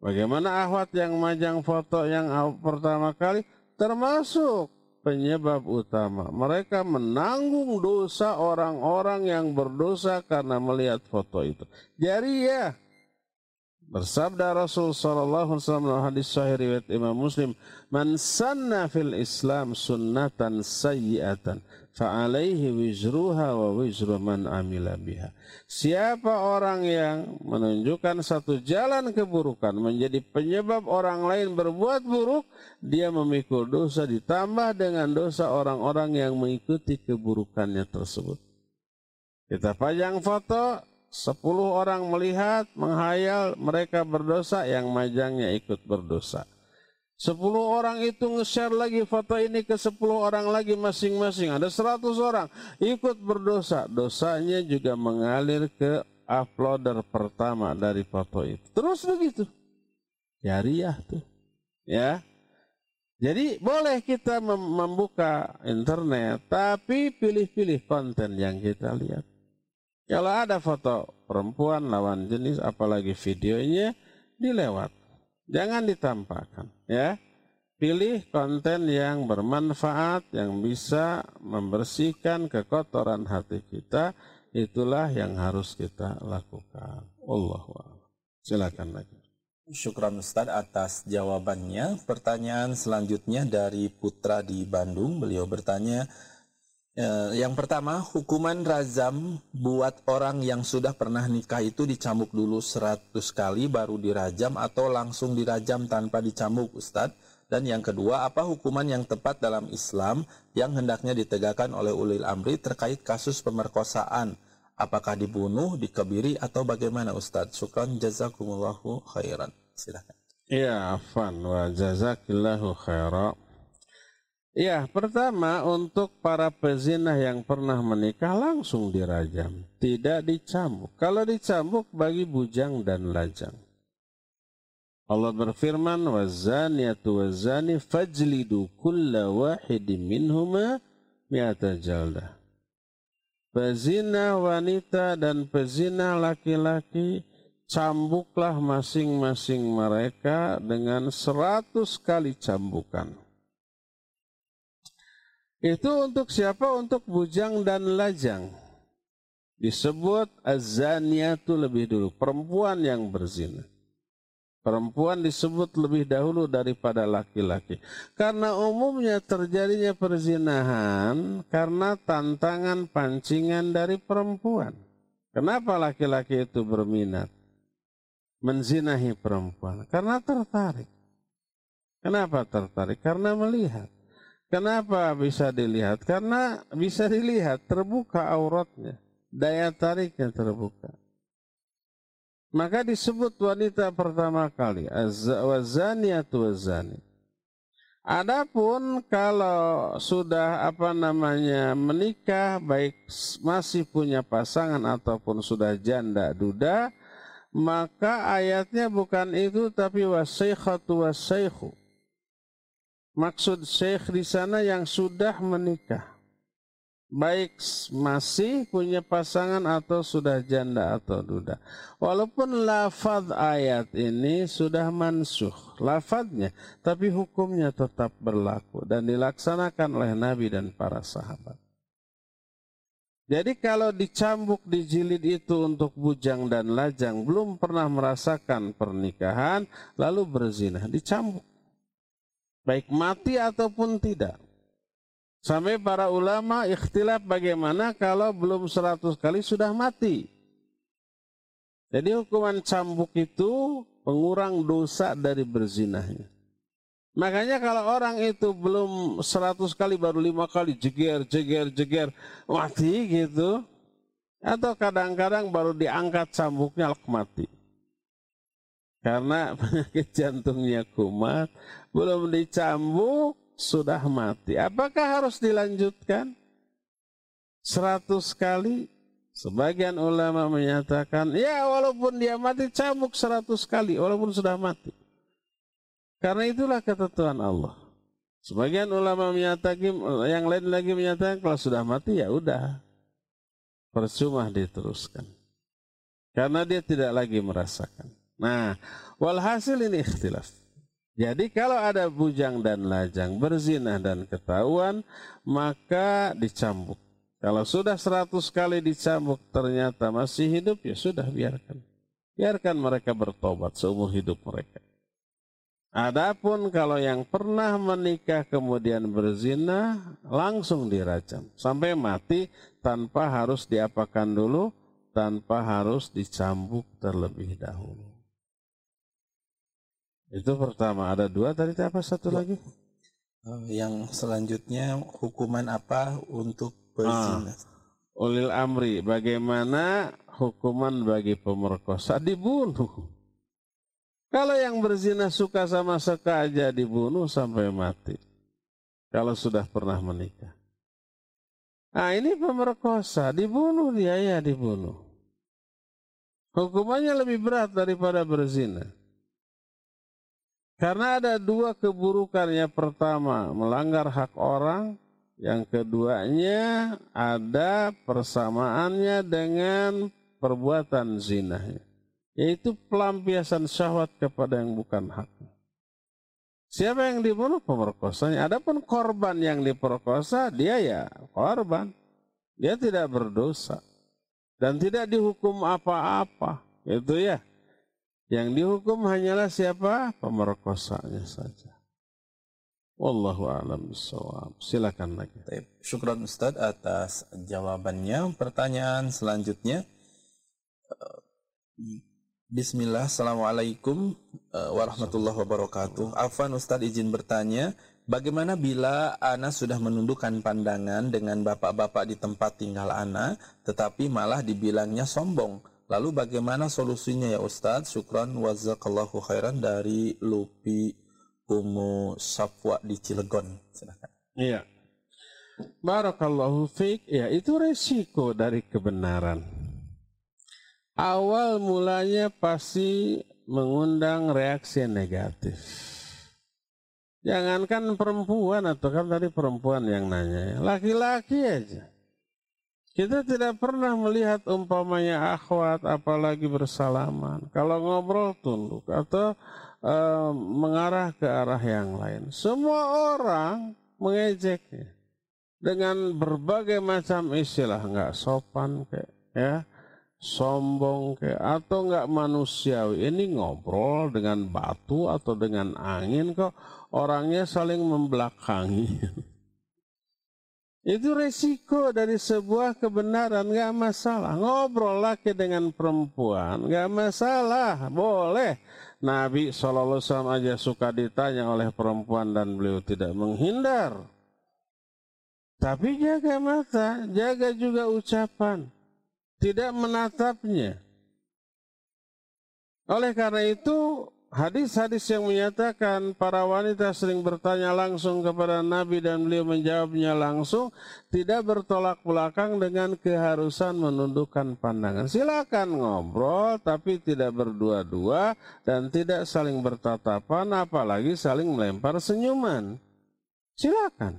Bagaimana ahwat yang majang foto yang pertama kali termasuk penyebab utama. Mereka menanggung dosa orang-orang yang berdosa karena melihat foto itu. Jadi ya, Bersabda Rasul sallallahu alaihi wasallam dalam hadis sahih riwayat Imam Muslim, "Man sanna fil Islam sunnatan sayyi'atan, fa alaihi wizruha wa wizru man amila biha." Siapa orang yang menunjukkan satu jalan keburukan menjadi penyebab orang lain berbuat buruk, dia memikul dosa ditambah dengan dosa orang-orang yang mengikuti keburukannya tersebut. Kita pajang foto, Sepuluh orang melihat, menghayal, mereka berdosa, yang majangnya ikut berdosa. Sepuluh orang itu nge-share lagi foto ini ke sepuluh orang lagi masing-masing. Ada seratus orang ikut berdosa. Dosanya juga mengalir ke uploader pertama dari foto itu. Terus begitu. Jariah tuh. Ya. Jadi boleh kita membuka internet, tapi pilih-pilih konten yang kita lihat. Kalau ada foto perempuan lawan jenis apalagi videonya dilewat. Jangan ditampakkan ya. Pilih konten yang bermanfaat yang bisa membersihkan kekotoran hati kita. Itulah yang harus kita lakukan. Allah Silakan lagi. Syukran Ustaz atas jawabannya. Pertanyaan selanjutnya dari Putra di Bandung. Beliau bertanya, Ya, yang pertama, hukuman razam buat orang yang sudah pernah nikah itu dicambuk dulu 100 kali baru dirajam atau langsung dirajam tanpa dicambuk Ustadz. Dan yang kedua, apa hukuman yang tepat dalam Islam yang hendaknya ditegakkan oleh ulil amri terkait kasus pemerkosaan? Apakah dibunuh, dikebiri, atau bagaimana Ustadz? Syukran jazakumullahu khairan. Silahkan. Ya, afan wa jazakillahu khairan. Ya, pertama untuk para pezinah yang pernah menikah langsung dirajam, tidak dicambuk. Kalau dicambuk bagi bujang dan lajang. Allah berfirman, "Wazaniyatu wazani fajlidu kulla wahidin minhuma mi'ata jaldah." Pezina wanita dan pezina laki-laki cambuklah masing-masing mereka dengan seratus kali cambukan. Itu untuk siapa? Untuk bujang dan lajang. Disebut azaniyatu lebih dulu. Perempuan yang berzina. Perempuan disebut lebih dahulu daripada laki-laki. Karena umumnya terjadinya perzinahan karena tantangan pancingan dari perempuan. Kenapa laki-laki itu berminat? Menzinahi perempuan. Karena tertarik. Kenapa tertarik? Karena melihat. Kenapa bisa dilihat? Karena bisa dilihat terbuka auratnya, daya tariknya terbuka. Maka disebut wanita pertama kali wazaniatu wazani. Adapun kalau sudah apa namanya menikah baik masih punya pasangan ataupun sudah janda duda maka ayatnya bukan itu tapi wasaikhatu wasaikhu Maksud syekh di sana yang sudah menikah. Baik masih punya pasangan atau sudah janda atau duda. Walaupun lafaz ayat ini sudah mansuh. Lafaznya. Tapi hukumnya tetap berlaku. Dan dilaksanakan oleh Nabi dan para sahabat. Jadi kalau dicambuk di jilid itu untuk bujang dan lajang belum pernah merasakan pernikahan lalu berzina dicambuk baik mati ataupun tidak. Sampai para ulama ikhtilaf bagaimana kalau belum seratus kali sudah mati. Jadi hukuman cambuk itu pengurang dosa dari berzinahnya. Makanya kalau orang itu belum seratus kali baru lima kali jeger, jeger, jeger, mati gitu. Atau kadang-kadang baru diangkat cambuknya mati karena penyakit jantungnya kumat, belum dicambuk, sudah mati. Apakah harus dilanjutkan? Seratus kali Sebagian ulama menyatakan, ya walaupun dia mati cambuk seratus kali, walaupun sudah mati. Karena itulah ketentuan Allah. Sebagian ulama menyatakan, yang lain lagi menyatakan kalau sudah mati ya udah. Percuma diteruskan. Karena dia tidak lagi merasakan. Nah, walhasil ini ikhtilaf. Jadi kalau ada bujang dan lajang berzinah dan ketahuan, maka dicambuk. Kalau sudah seratus kali dicambuk ternyata masih hidup ya sudah biarkan. Biarkan mereka bertobat seumur hidup mereka. Adapun kalau yang pernah menikah kemudian berzina langsung dirajam sampai mati tanpa harus diapakan dulu, tanpa harus dicambuk terlebih dahulu. Itu pertama, ada dua tadi apa satu lagi? Eh, yang selanjutnya hukuman apa untuk berzina. Ah, ulil amri, bagaimana hukuman bagi pemerkosa dibunuh. Kalau yang berzina suka sama suka aja dibunuh sampai mati. Kalau sudah pernah menikah. Nah ini pemerkosa, dibunuh dia ya dibunuh. Hukumannya lebih berat daripada berzina. Karena ada dua keburukan. Yang pertama, melanggar hak orang. Yang keduanya ada persamaannya dengan perbuatan zina. Yaitu pelampiasan syahwat kepada yang bukan hak. Siapa yang dibunuh pemerkosanya. Adapun korban yang diperkosa dia ya korban. Dia tidak berdosa. Dan tidak dihukum apa-apa. Itu ya. Yang dihukum hanyalah siapa? Pemerkosanya saja. Wallahu a'lam bishawab. Silakan lagi. Syukran Ustaz atas jawabannya. Pertanyaan selanjutnya. Eh, Bismillah, Assalamualaikum eh, warahmatullahi wabarakatuh. Afan Ustadz izin bertanya, bagaimana bila Ana sudah menundukkan pandangan dengan bapak-bapak di tempat tinggal Ana, tetapi malah dibilangnya sombong? Lalu bagaimana solusinya ya Ustadz? Syukran wazakallahu khairan dari Lupi Umu Safwa di Cilegon. Silakan. Iya. Barakallahu fiik. Ya, itu resiko dari kebenaran. Awal mulanya pasti mengundang reaksi negatif. Jangankan perempuan atau kan tadi perempuan yang nanya, laki-laki aja. Kita tidak pernah melihat umpamanya akhwat apalagi bersalaman. Kalau ngobrol tunduk atau uh, mengarah ke arah yang lain. Semua orang mengejeknya dengan berbagai macam istilah nggak sopan kayak ya sombong kayak atau nggak manusiawi ini ngobrol dengan batu atau dengan angin kok orangnya saling membelakangi itu resiko dari sebuah kebenaran nggak masalah ngobrol laki dengan perempuan nggak masalah boleh Nabi SAW aja suka ditanya oleh perempuan dan beliau tidak menghindar. Tapi jaga mata, jaga juga ucapan. Tidak menatapnya. Oleh karena itu, hadis-hadis yang menyatakan para wanita sering bertanya langsung kepada Nabi dan beliau menjawabnya langsung tidak bertolak belakang dengan keharusan menundukkan pandangan. Silakan ngobrol tapi tidak berdua-dua dan tidak saling bertatapan apalagi saling melempar senyuman. Silakan.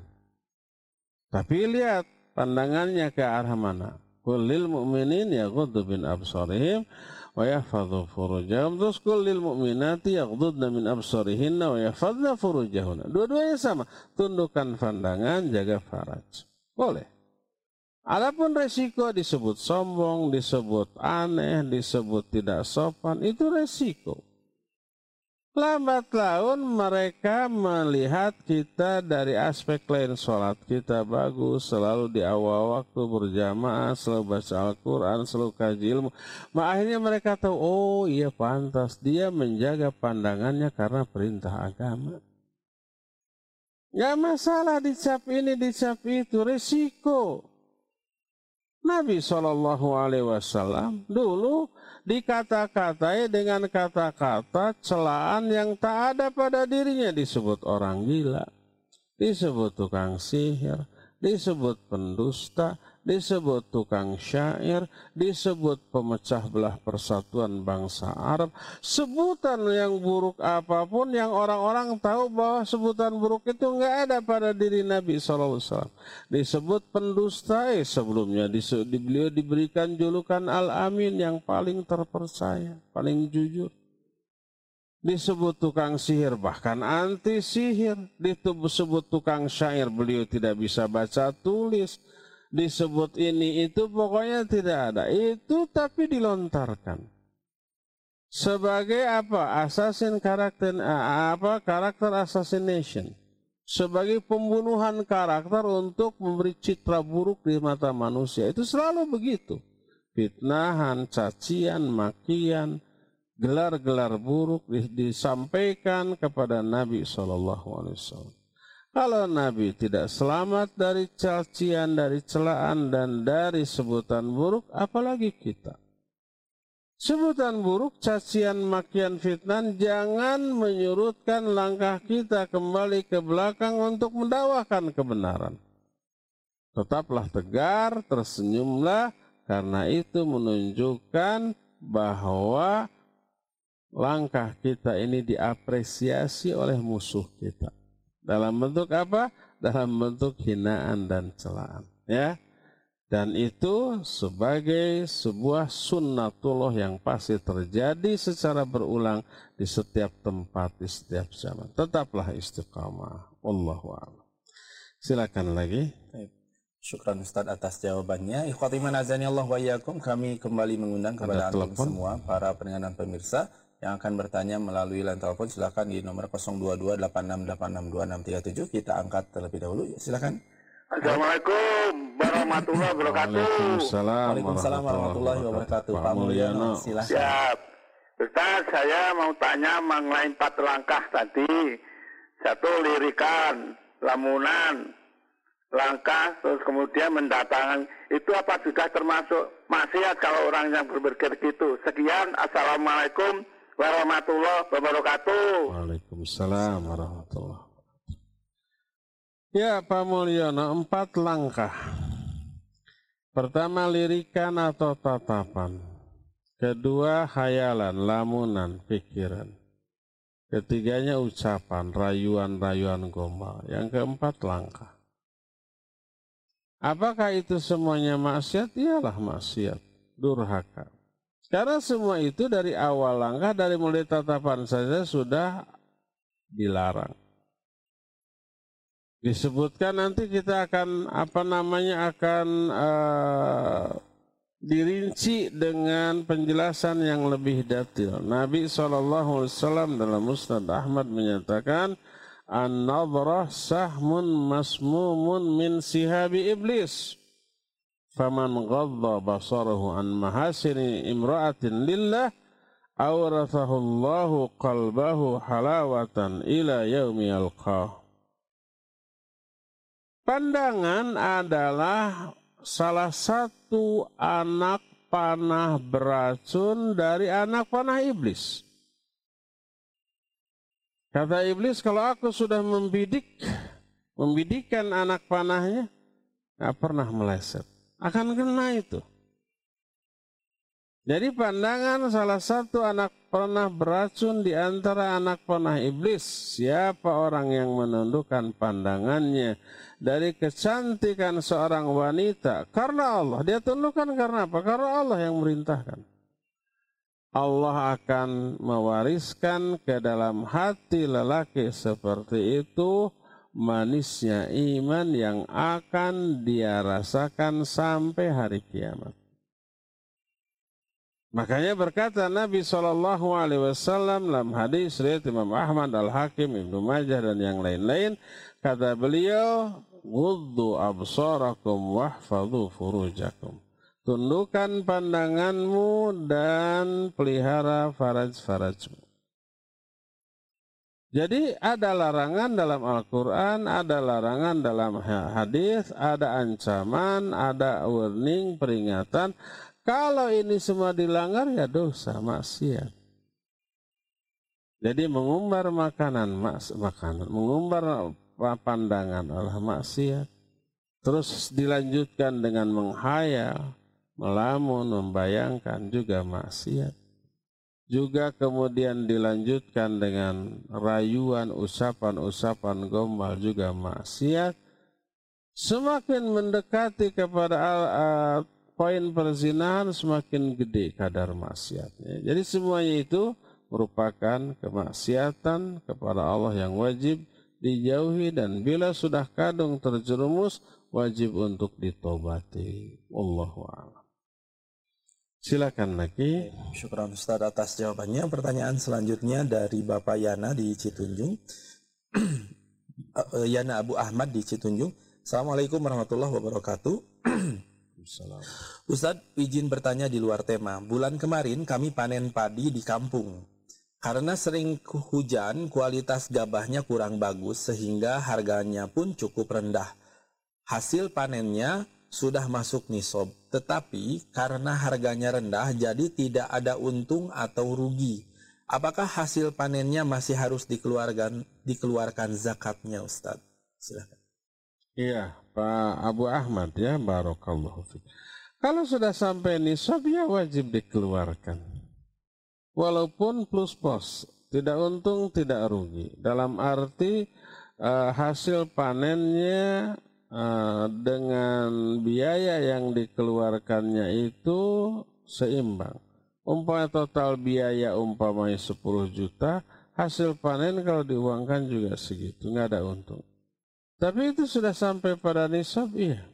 Tapi lihat pandangannya ke arah mana. Kulil mu'minin ya bin absarihim wa yahfadhu furujahum terus lil mu'minati yaghdudna min absarihinna wa yahfadna furujahunna dua-duanya sama. Tundukkan pandangan jaga faraj. Boleh. Adapun resiko disebut sombong, disebut aneh, disebut tidak sopan, itu resiko. Lambat laun mereka melihat kita dari aspek lain sholat kita bagus, selalu di awal waktu berjamaah, selalu baca Al-Quran, selalu kaji ilmu. Ma akhirnya mereka tahu, oh iya pantas, dia menjaga pandangannya karena perintah agama. Gak masalah dicap ini, dicap itu, resiko. Nabi SAW dulu dikata-katai dengan kata-kata celaan yang tak ada pada dirinya. Disebut orang gila, disebut tukang sihir, disebut pendusta, disebut tukang syair, disebut pemecah belah persatuan bangsa Arab. Sebutan yang buruk apa pun yang orang-orang tahu bahwa sebutan buruk itu nggak ada pada diri Nabi SAW. Disebut pendusta, sebelumnya beliau diberikan julukan Al-Amin yang paling terpercaya, paling jujur disebut tukang sihir bahkan anti sihir disebut tukang syair beliau tidak bisa baca tulis disebut ini itu pokoknya tidak ada. Itu tapi dilontarkan. Sebagai apa? Assassin karakter apa? Karakter assassination. Sebagai pembunuhan karakter untuk memberi citra buruk di mata manusia. Itu selalu begitu. Fitnahan cacian makian gelar-gelar buruk disampaikan kepada Nabi Shallallahu Alaihi Wasallam. Kalau Nabi tidak selamat dari cacian, dari celaan, dan dari sebutan buruk, apalagi kita. Sebutan buruk, cacian, makian, fitnah jangan menyurutkan langkah kita kembali ke belakang untuk mendakwakan kebenaran. Tetaplah tegar, tersenyumlah, karena itu menunjukkan bahwa langkah kita ini diapresiasi oleh musuh kita. Dalam bentuk apa? Dalam bentuk hinaan dan celaan. Ya. Dan itu sebagai sebuah sunnatullah yang pasti terjadi secara berulang di setiap tempat, di setiap zaman. Tetaplah istiqamah. Wallahu a'lam. Silakan lagi. Syukran Ustaz atas jawabannya. Ikhwati azani Allah wa kami kembali mengundang kepada anda semua para pendengar dan pemirsa yang akan bertanya melalui line telepon silakan di nomor 0228686267 kita angkat terlebih dahulu ya silakan Assalamualaikum warahmatullahi wabarakatuh. Waalaikumsalam, Waalaikumsalam warahmatullahi wabarakatuh. Pak Mulyono, silakan. Siap. Ustaz, saya mau tanya mengenai empat langkah tadi. Satu lirikan, lamunan, langkah, terus kemudian mendatangkan. Itu apa sudah termasuk maksiat kalau orang yang berpikir gitu. Sekian, Assalamualaikum warahmatullahi wabarakatuh. Waalaikumsalam warahmatullahi wabarakatuh. Ya Pak Mulyono, empat langkah. Pertama lirikan atau tatapan. Kedua hayalan, lamunan, pikiran. Ketiganya ucapan, rayuan-rayuan gombal. Yang keempat langkah. Apakah itu semuanya maksiat? Iyalah maksiat, durhaka. Karena semua itu dari awal langkah dari mulai tatapan saja sudah dilarang. Disebutkan nanti kita akan apa namanya akan uh, dirinci dengan penjelasan yang lebih detail. Nabi SAW dalam Musnad Ahmad menyatakan an-nadrah sahmun masmumun min sihabi iblis faman ghadda basarahu an mahasini imra'atin lillah awrathahu Allahu qalbahu halawatan ila yaumi yalqah Pandangan adalah salah satu anak panah beracun dari anak panah iblis. Kata iblis, kalau aku sudah membidik, membidikkan anak panahnya, nggak pernah meleset akan kena itu. Jadi pandangan salah satu anak panah beracun di antara anak panah iblis. Siapa orang yang menundukkan pandangannya dari kecantikan seorang wanita karena Allah. Dia tundukkan karena apa? Karena Allah yang merintahkan. Allah akan mewariskan ke dalam hati lelaki seperti itu manisnya iman yang akan dia rasakan sampai hari kiamat. Makanya berkata Nabi Shallallahu Alaihi Wasallam dalam hadis riwayat Imam Ahmad Al Hakim Ibnu Majah dan yang lain-lain kata beliau wudhu absarakum wahfadhu furujakum tundukkan pandanganmu dan pelihara faraj-farajmu jadi ada larangan dalam Al-Quran, ada larangan dalam hadis, ada ancaman, ada warning, peringatan. Kalau ini semua dilanggar ya dosa, maksiat. Jadi mengumbar makanan, mas, makanan, mengumbar pandangan adalah maksiat. Terus dilanjutkan dengan menghayal, melamun, membayangkan juga maksiat. Juga kemudian dilanjutkan dengan rayuan, usapan-usapan gombal juga maksiat. Semakin mendekati kepada uh, poin perzinahan semakin gede kadar maksiatnya. Jadi semuanya itu merupakan kemaksiatan kepada Allah yang wajib dijauhi dan bila sudah kadung terjerumus wajib untuk ditobati. Allahu a'lam. Silakan lagi. Syukran Ustaz atas jawabannya. Pertanyaan selanjutnya dari Bapak Yana di Citunjung. Yana Abu Ahmad di Citunjung. Assalamualaikum warahmatullahi wabarakatuh. Ustadz, izin bertanya di luar tema. Bulan kemarin kami panen padi di kampung. Karena sering hujan, kualitas gabahnya kurang bagus sehingga harganya pun cukup rendah. Hasil panennya sudah masuk nisob, tetapi karena harganya rendah jadi tidak ada untung atau rugi. Apakah hasil panennya masih harus dikeluarkan dikeluarkan zakatnya Ustadz? Silakan. Iya, Pak Abu Ahmad ya, barokallahu. Kalau sudah sampai nisab ya wajib dikeluarkan. Walaupun plus pos, tidak untung, tidak rugi. Dalam arti uh, hasil panennya uh, dengan biaya yang dikeluarkannya itu seimbang. Umpamanya total biaya umpamanya 10 juta, hasil panen kalau diuangkan juga segitu, nggak ada untung. Tapi itu sudah sampai pada nisab, iya.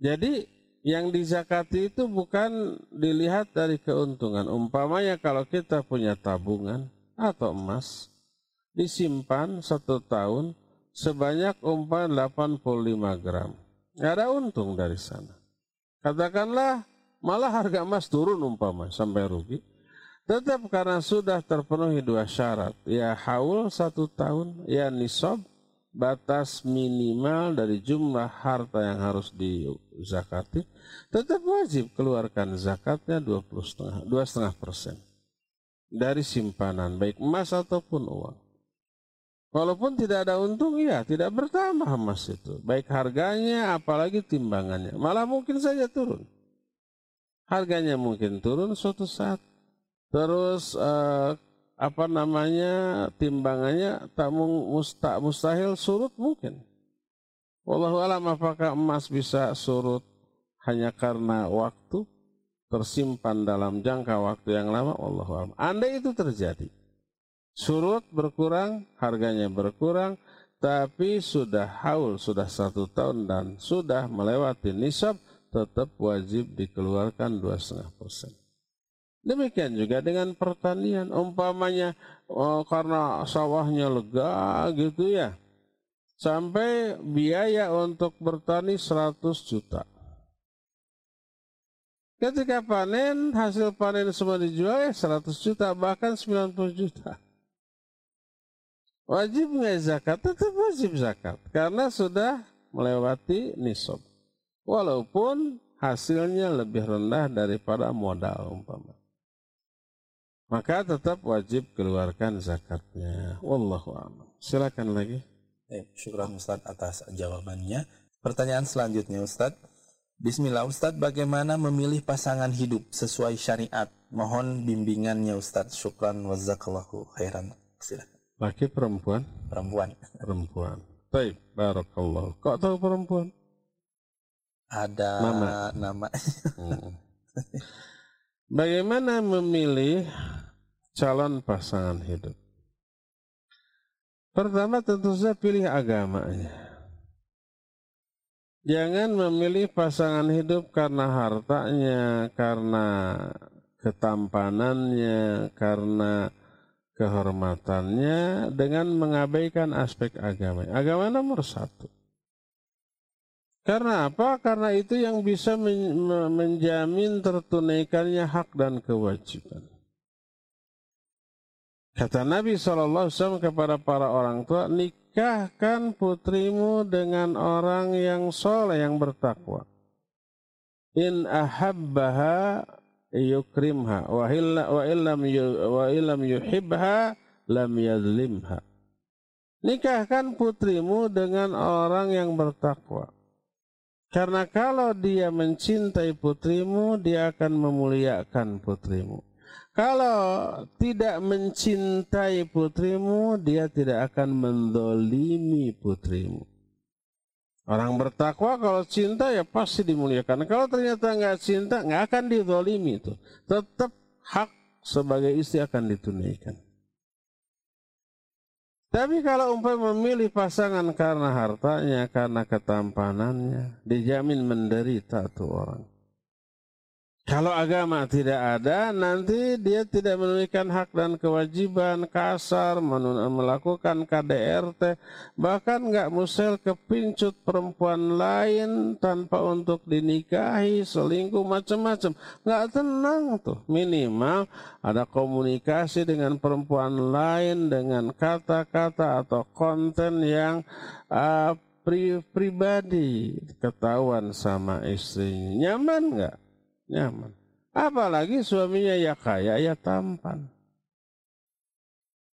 Jadi yang dizakati itu bukan dilihat dari keuntungan. Umpamanya kalau kita punya tabungan atau emas, disimpan satu tahun, sebanyak umpan 85 gram. Nggak ada untung dari sana. Katakanlah malah harga emas turun umpama sampai rugi. Tetap karena sudah terpenuhi dua syarat. Ya haul satu tahun, ya nisab, batas minimal dari jumlah harta yang harus dizakati, tetap wajib keluarkan zakatnya 20 setengah persen dari simpanan baik emas ataupun uang. Walaupun tidak ada untung, ya tidak bertambah emas itu. Baik harganya, apalagi timbangannya. Malah mungkin saja turun. Harganya mungkin turun suatu saat. Terus eh, apa namanya timbangannya tak musta, mustahil surut mungkin. Wallahu alam apakah emas bisa surut hanya karena waktu tersimpan dalam jangka waktu yang lama Wallahu alam. Andai itu terjadi surut berkurang, harganya berkurang, tapi sudah haul, sudah satu tahun dan sudah melewati nisab, tetap wajib dikeluarkan dua setengah persen. Demikian juga dengan pertanian, umpamanya oh, karena sawahnya lega gitu ya, sampai biaya untuk bertani 100 juta. Ketika panen, hasil panen semua dijual ya 100 juta, bahkan 90 juta. Wajib nggak zakat? Tetap wajib zakat. Karena sudah melewati nisab. Walaupun hasilnya lebih rendah daripada modal umpama. Maka tetap wajib keluarkan zakatnya. Wallahu a'lam. Silakan lagi. Eh, syukur Ustaz atas jawabannya. Pertanyaan selanjutnya Ustaz. Bismillah Ustaz, bagaimana memilih pasangan hidup sesuai syariat? Mohon bimbingannya Ustaz. Syukran wa khairan. Silakan. Laki perempuan? Perempuan. Perempuan. Baik, barakallah. Kok tahu perempuan? Ada nama. nama. hmm. Bagaimana memilih calon pasangan hidup? Pertama tentu saja pilih agamanya. Jangan memilih pasangan hidup karena hartanya, karena ketampanannya, karena kehormatannya dengan mengabaikan aspek agama. Agama nomor satu. Karena apa? Karena itu yang bisa menjamin tertunaikannya hak dan kewajiban. Kata Nabi SAW kepada para orang tua, nikahkan putrimu dengan orang yang soleh, yang bertakwa. In ahabbaha yukrimha wa illa wa illam wa illam yuhibha lam yadlimha. Nikahkan putrimu dengan orang yang bertakwa. Karena kalau dia mencintai putrimu, dia akan memuliakan putrimu. Kalau tidak mencintai putrimu, dia tidak akan mendolimi putrimu. Orang bertakwa kalau cinta ya pasti dimuliakan. Kalau ternyata nggak cinta, nggak akan didolimi itu. Tetap hak sebagai istri akan ditunaikan. Tapi kalau umpam memilih pasangan karena hartanya, karena ketampanannya, dijamin menderita tuh orang. Kalau agama tidak ada, nanti dia tidak menunaikan hak dan kewajiban kasar, melakukan KDRT, bahkan nggak musel kepincut perempuan lain tanpa untuk dinikahi, selingkuh macam-macam. Nggak tenang tuh. Minimal ada komunikasi dengan perempuan lain dengan kata-kata atau konten yang uh, pri pribadi ketahuan sama istrinya. Nyaman nggak? Nyaman. Apalagi suaminya ya kaya ya tampan.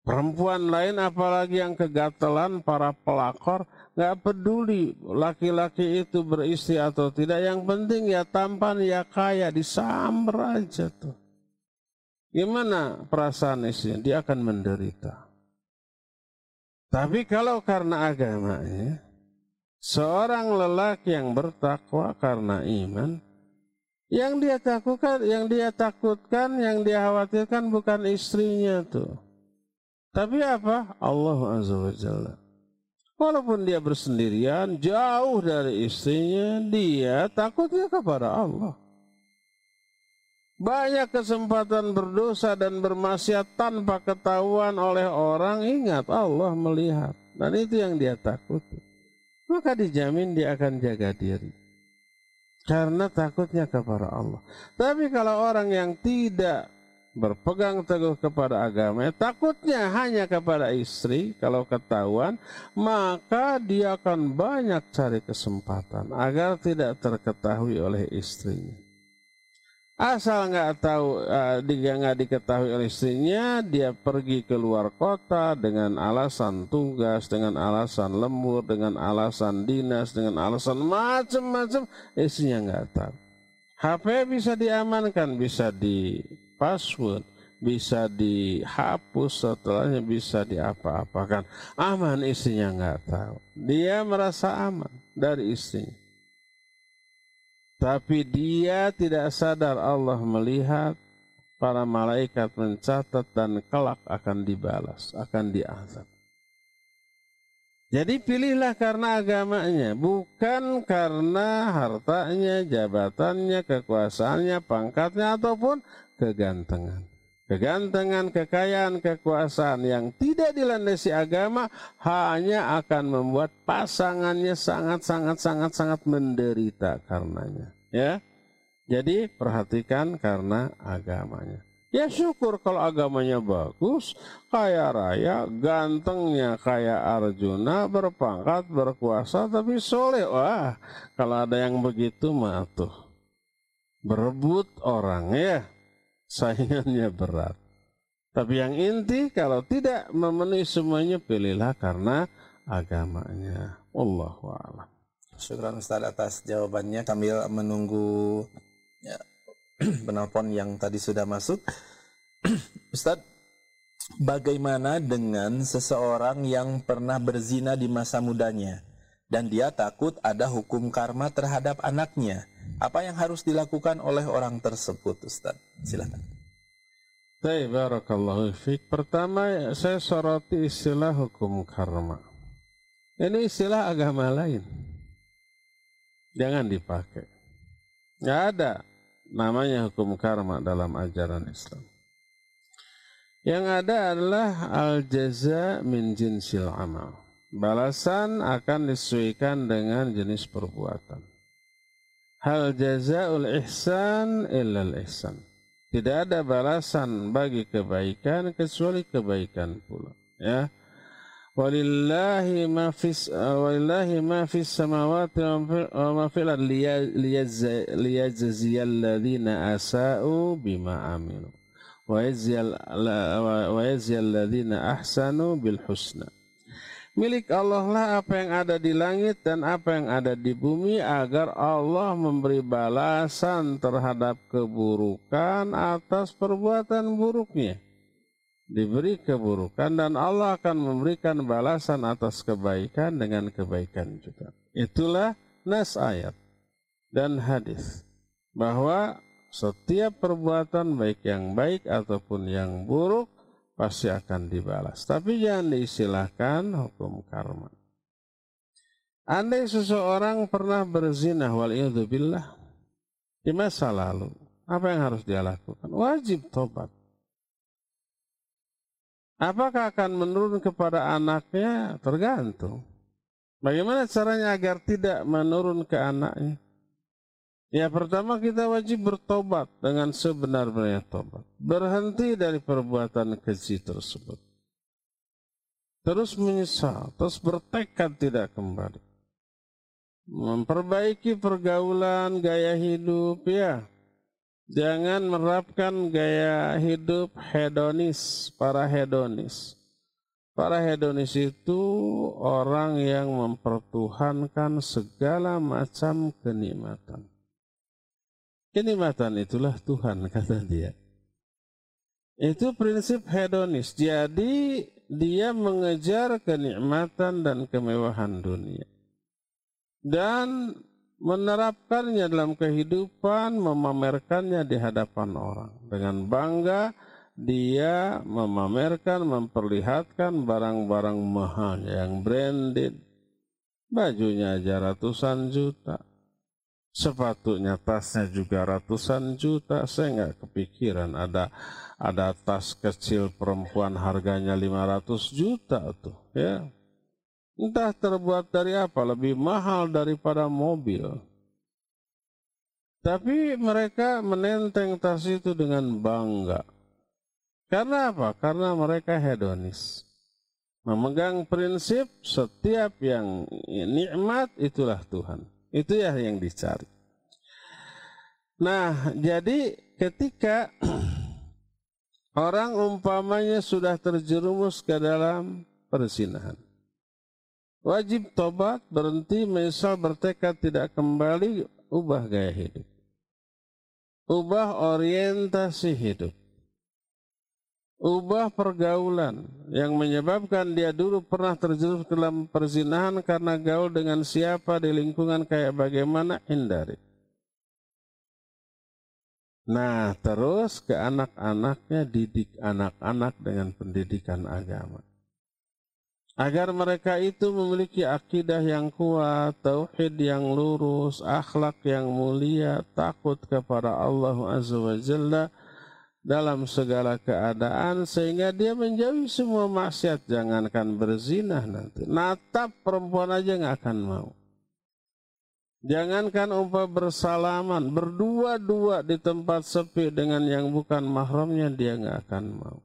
Perempuan lain apalagi yang kegatelan para pelakor nggak peduli laki-laki itu beristri atau tidak. Yang penting ya tampan ya kaya disamber aja tuh. Gimana perasaan istrinya? Dia akan menderita. Tapi kalau karena agamanya, seorang lelaki yang bertakwa karena iman, yang dia takutkan, yang dia takutkan, yang dia khawatirkan bukan istrinya tuh. Tapi apa? Allah Azza wa Jalla. Walaupun dia bersendirian, jauh dari istrinya, dia takutnya kepada Allah. Banyak kesempatan berdosa dan bermaksiat tanpa ketahuan oleh orang, ingat Allah melihat. Dan itu yang dia takuti. Maka dijamin dia akan jaga diri karena takutnya kepada Allah. Tapi kalau orang yang tidak berpegang teguh kepada agama, takutnya hanya kepada istri, kalau ketahuan, maka dia akan banyak cari kesempatan agar tidak terketahui oleh istrinya. Asal nggak tahu uh, dia nggak diketahui oleh istrinya, dia pergi ke luar kota dengan alasan tugas, dengan alasan lembur, dengan alasan dinas, dengan alasan macam-macam, istrinya nggak tahu. HP bisa diamankan, bisa di password, bisa dihapus, setelahnya bisa diapa-apakan. Aman istrinya nggak tahu. Dia merasa aman dari istrinya. Tapi dia tidak sadar Allah melihat para malaikat mencatat dan kelak akan dibalas, akan diazab. Jadi pilihlah karena agamanya, bukan karena hartanya, jabatannya, kekuasaannya, pangkatnya, ataupun kegantengan. Kegantengan, kekayaan, kekuasaan yang tidak dilandasi agama hanya akan membuat pasangannya sangat-sangat-sangat-sangat menderita karenanya. Ya, jadi perhatikan karena agamanya. Ya syukur kalau agamanya bagus, kaya raya, gantengnya kayak Arjuna, berpangkat, berkuasa, tapi soleh. Wah, kalau ada yang begitu mah tuh. Berebut orang ya saingannya berat. Tapi yang inti kalau tidak memenuhi semuanya pilihlah karena agamanya. Allah a'lam. Syukran Ustaz atas jawabannya sambil menunggu ya, penelpon yang tadi sudah masuk. Ustaz, bagaimana dengan seseorang yang pernah berzina di masa mudanya dan dia takut ada hukum karma terhadap anaknya? Apa yang harus dilakukan oleh orang tersebut, Ustaz? Silakan. Baik, barakallahu fiik. Pertama, saya soroti istilah hukum karma. Ini istilah agama lain. Jangan dipakai. Nggak ada namanya hukum karma dalam ajaran Islam. Yang ada adalah al-jaza min jinsil amal. Balasan akan disesuaikan dengan jenis perbuatan. Hal jazaul ihsan illal ihsan. Tidak ada balasan bagi kebaikan kecuali kebaikan pula. Ya. Liyajziyal ladzina asa'u bima amilu wa yajziyal wa yajziyal ladzina ahsanu bil husna. Milik Allah lah apa yang ada di langit dan apa yang ada di bumi agar Allah memberi balasan terhadap keburukan atas perbuatan buruknya. Diberi keburukan dan Allah akan memberikan balasan atas kebaikan dengan kebaikan juga. Itulah nas ayat dan hadis bahwa setiap perbuatan baik yang baik ataupun yang buruk pasti akan dibalas. Tapi jangan diistilahkan hukum karma. Andai seseorang pernah berzina waliyadzubillah di masa lalu, apa yang harus dia lakukan? Wajib tobat. Apakah akan menurun kepada anaknya? Tergantung. Bagaimana caranya agar tidak menurun ke anaknya? Ya pertama kita wajib bertobat dengan sebenar-benarnya tobat. Berhenti dari perbuatan keji tersebut. Terus menyesal, terus bertekad tidak kembali. Memperbaiki pergaulan, gaya hidup, ya. Jangan menerapkan gaya hidup hedonis, para hedonis. Para hedonis itu orang yang mempertuhankan segala macam kenikmatan Kenikmatan itulah Tuhan, kata dia. Itu prinsip hedonis. Jadi dia mengejar kenikmatan dan kemewahan dunia. Dan menerapkannya dalam kehidupan, memamerkannya di hadapan orang. Dengan bangga dia memamerkan, memperlihatkan barang-barang mahal yang branded. Bajunya aja ratusan juta sepatunya tasnya juga ratusan juta saya nggak kepikiran ada ada tas kecil perempuan harganya 500 juta tuh ya entah terbuat dari apa lebih mahal daripada mobil tapi mereka menenteng tas itu dengan bangga karena apa karena mereka hedonis memegang prinsip setiap yang nikmat itulah Tuhan itu ya yang dicari. Nah, jadi ketika orang umpamanya sudah terjerumus ke dalam persinahan. Wajib tobat, berhenti, menyesal, bertekad tidak kembali, ubah gaya hidup. Ubah orientasi hidup ubah pergaulan yang menyebabkan dia dulu pernah terjerumus dalam perzinahan karena gaul dengan siapa di lingkungan kayak bagaimana hindari. Nah, terus ke anak-anaknya didik anak-anak dengan pendidikan agama. Agar mereka itu memiliki akidah yang kuat, tauhid yang lurus, akhlak yang mulia, takut kepada Allah Azza wa Jalla, dalam segala keadaan sehingga dia menjauhi semua maksiat. Jangankan berzina nanti. Natap perempuan aja nggak akan mau. Jangankan umpah bersalaman berdua-dua di tempat sepi dengan yang bukan mahramnya dia nggak akan mau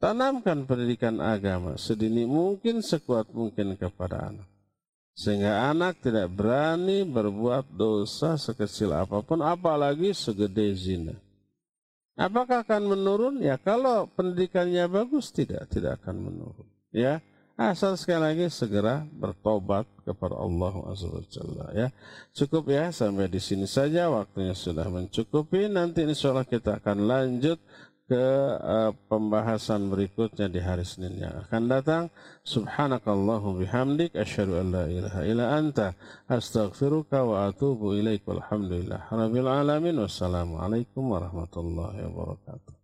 tanamkan pendidikan agama sedini mungkin sekuat mungkin kepada anak sehingga anak tidak berani berbuat dosa sekecil apa pun apalagi segede zina Apakah akan menurun? Ya kalau pendidikannya bagus tidak, tidak akan menurun. Ya, asal sekali lagi segera bertobat kepada Allah Azza ya. Cukup ya sampai di sini saja waktunya sudah mencukupi. Nanti insya Allah kita akan lanjut ke uh, pembahasan berikutnya di hari Senin yang akan datang. Subhanakallahu bihamdik asyhadu an la ilaha illa anta astaghfiruka wa atubu ilaik. Walhamdulillah rabbil alamin. Wassalamualaikum warahmatullahi wabarakatuh.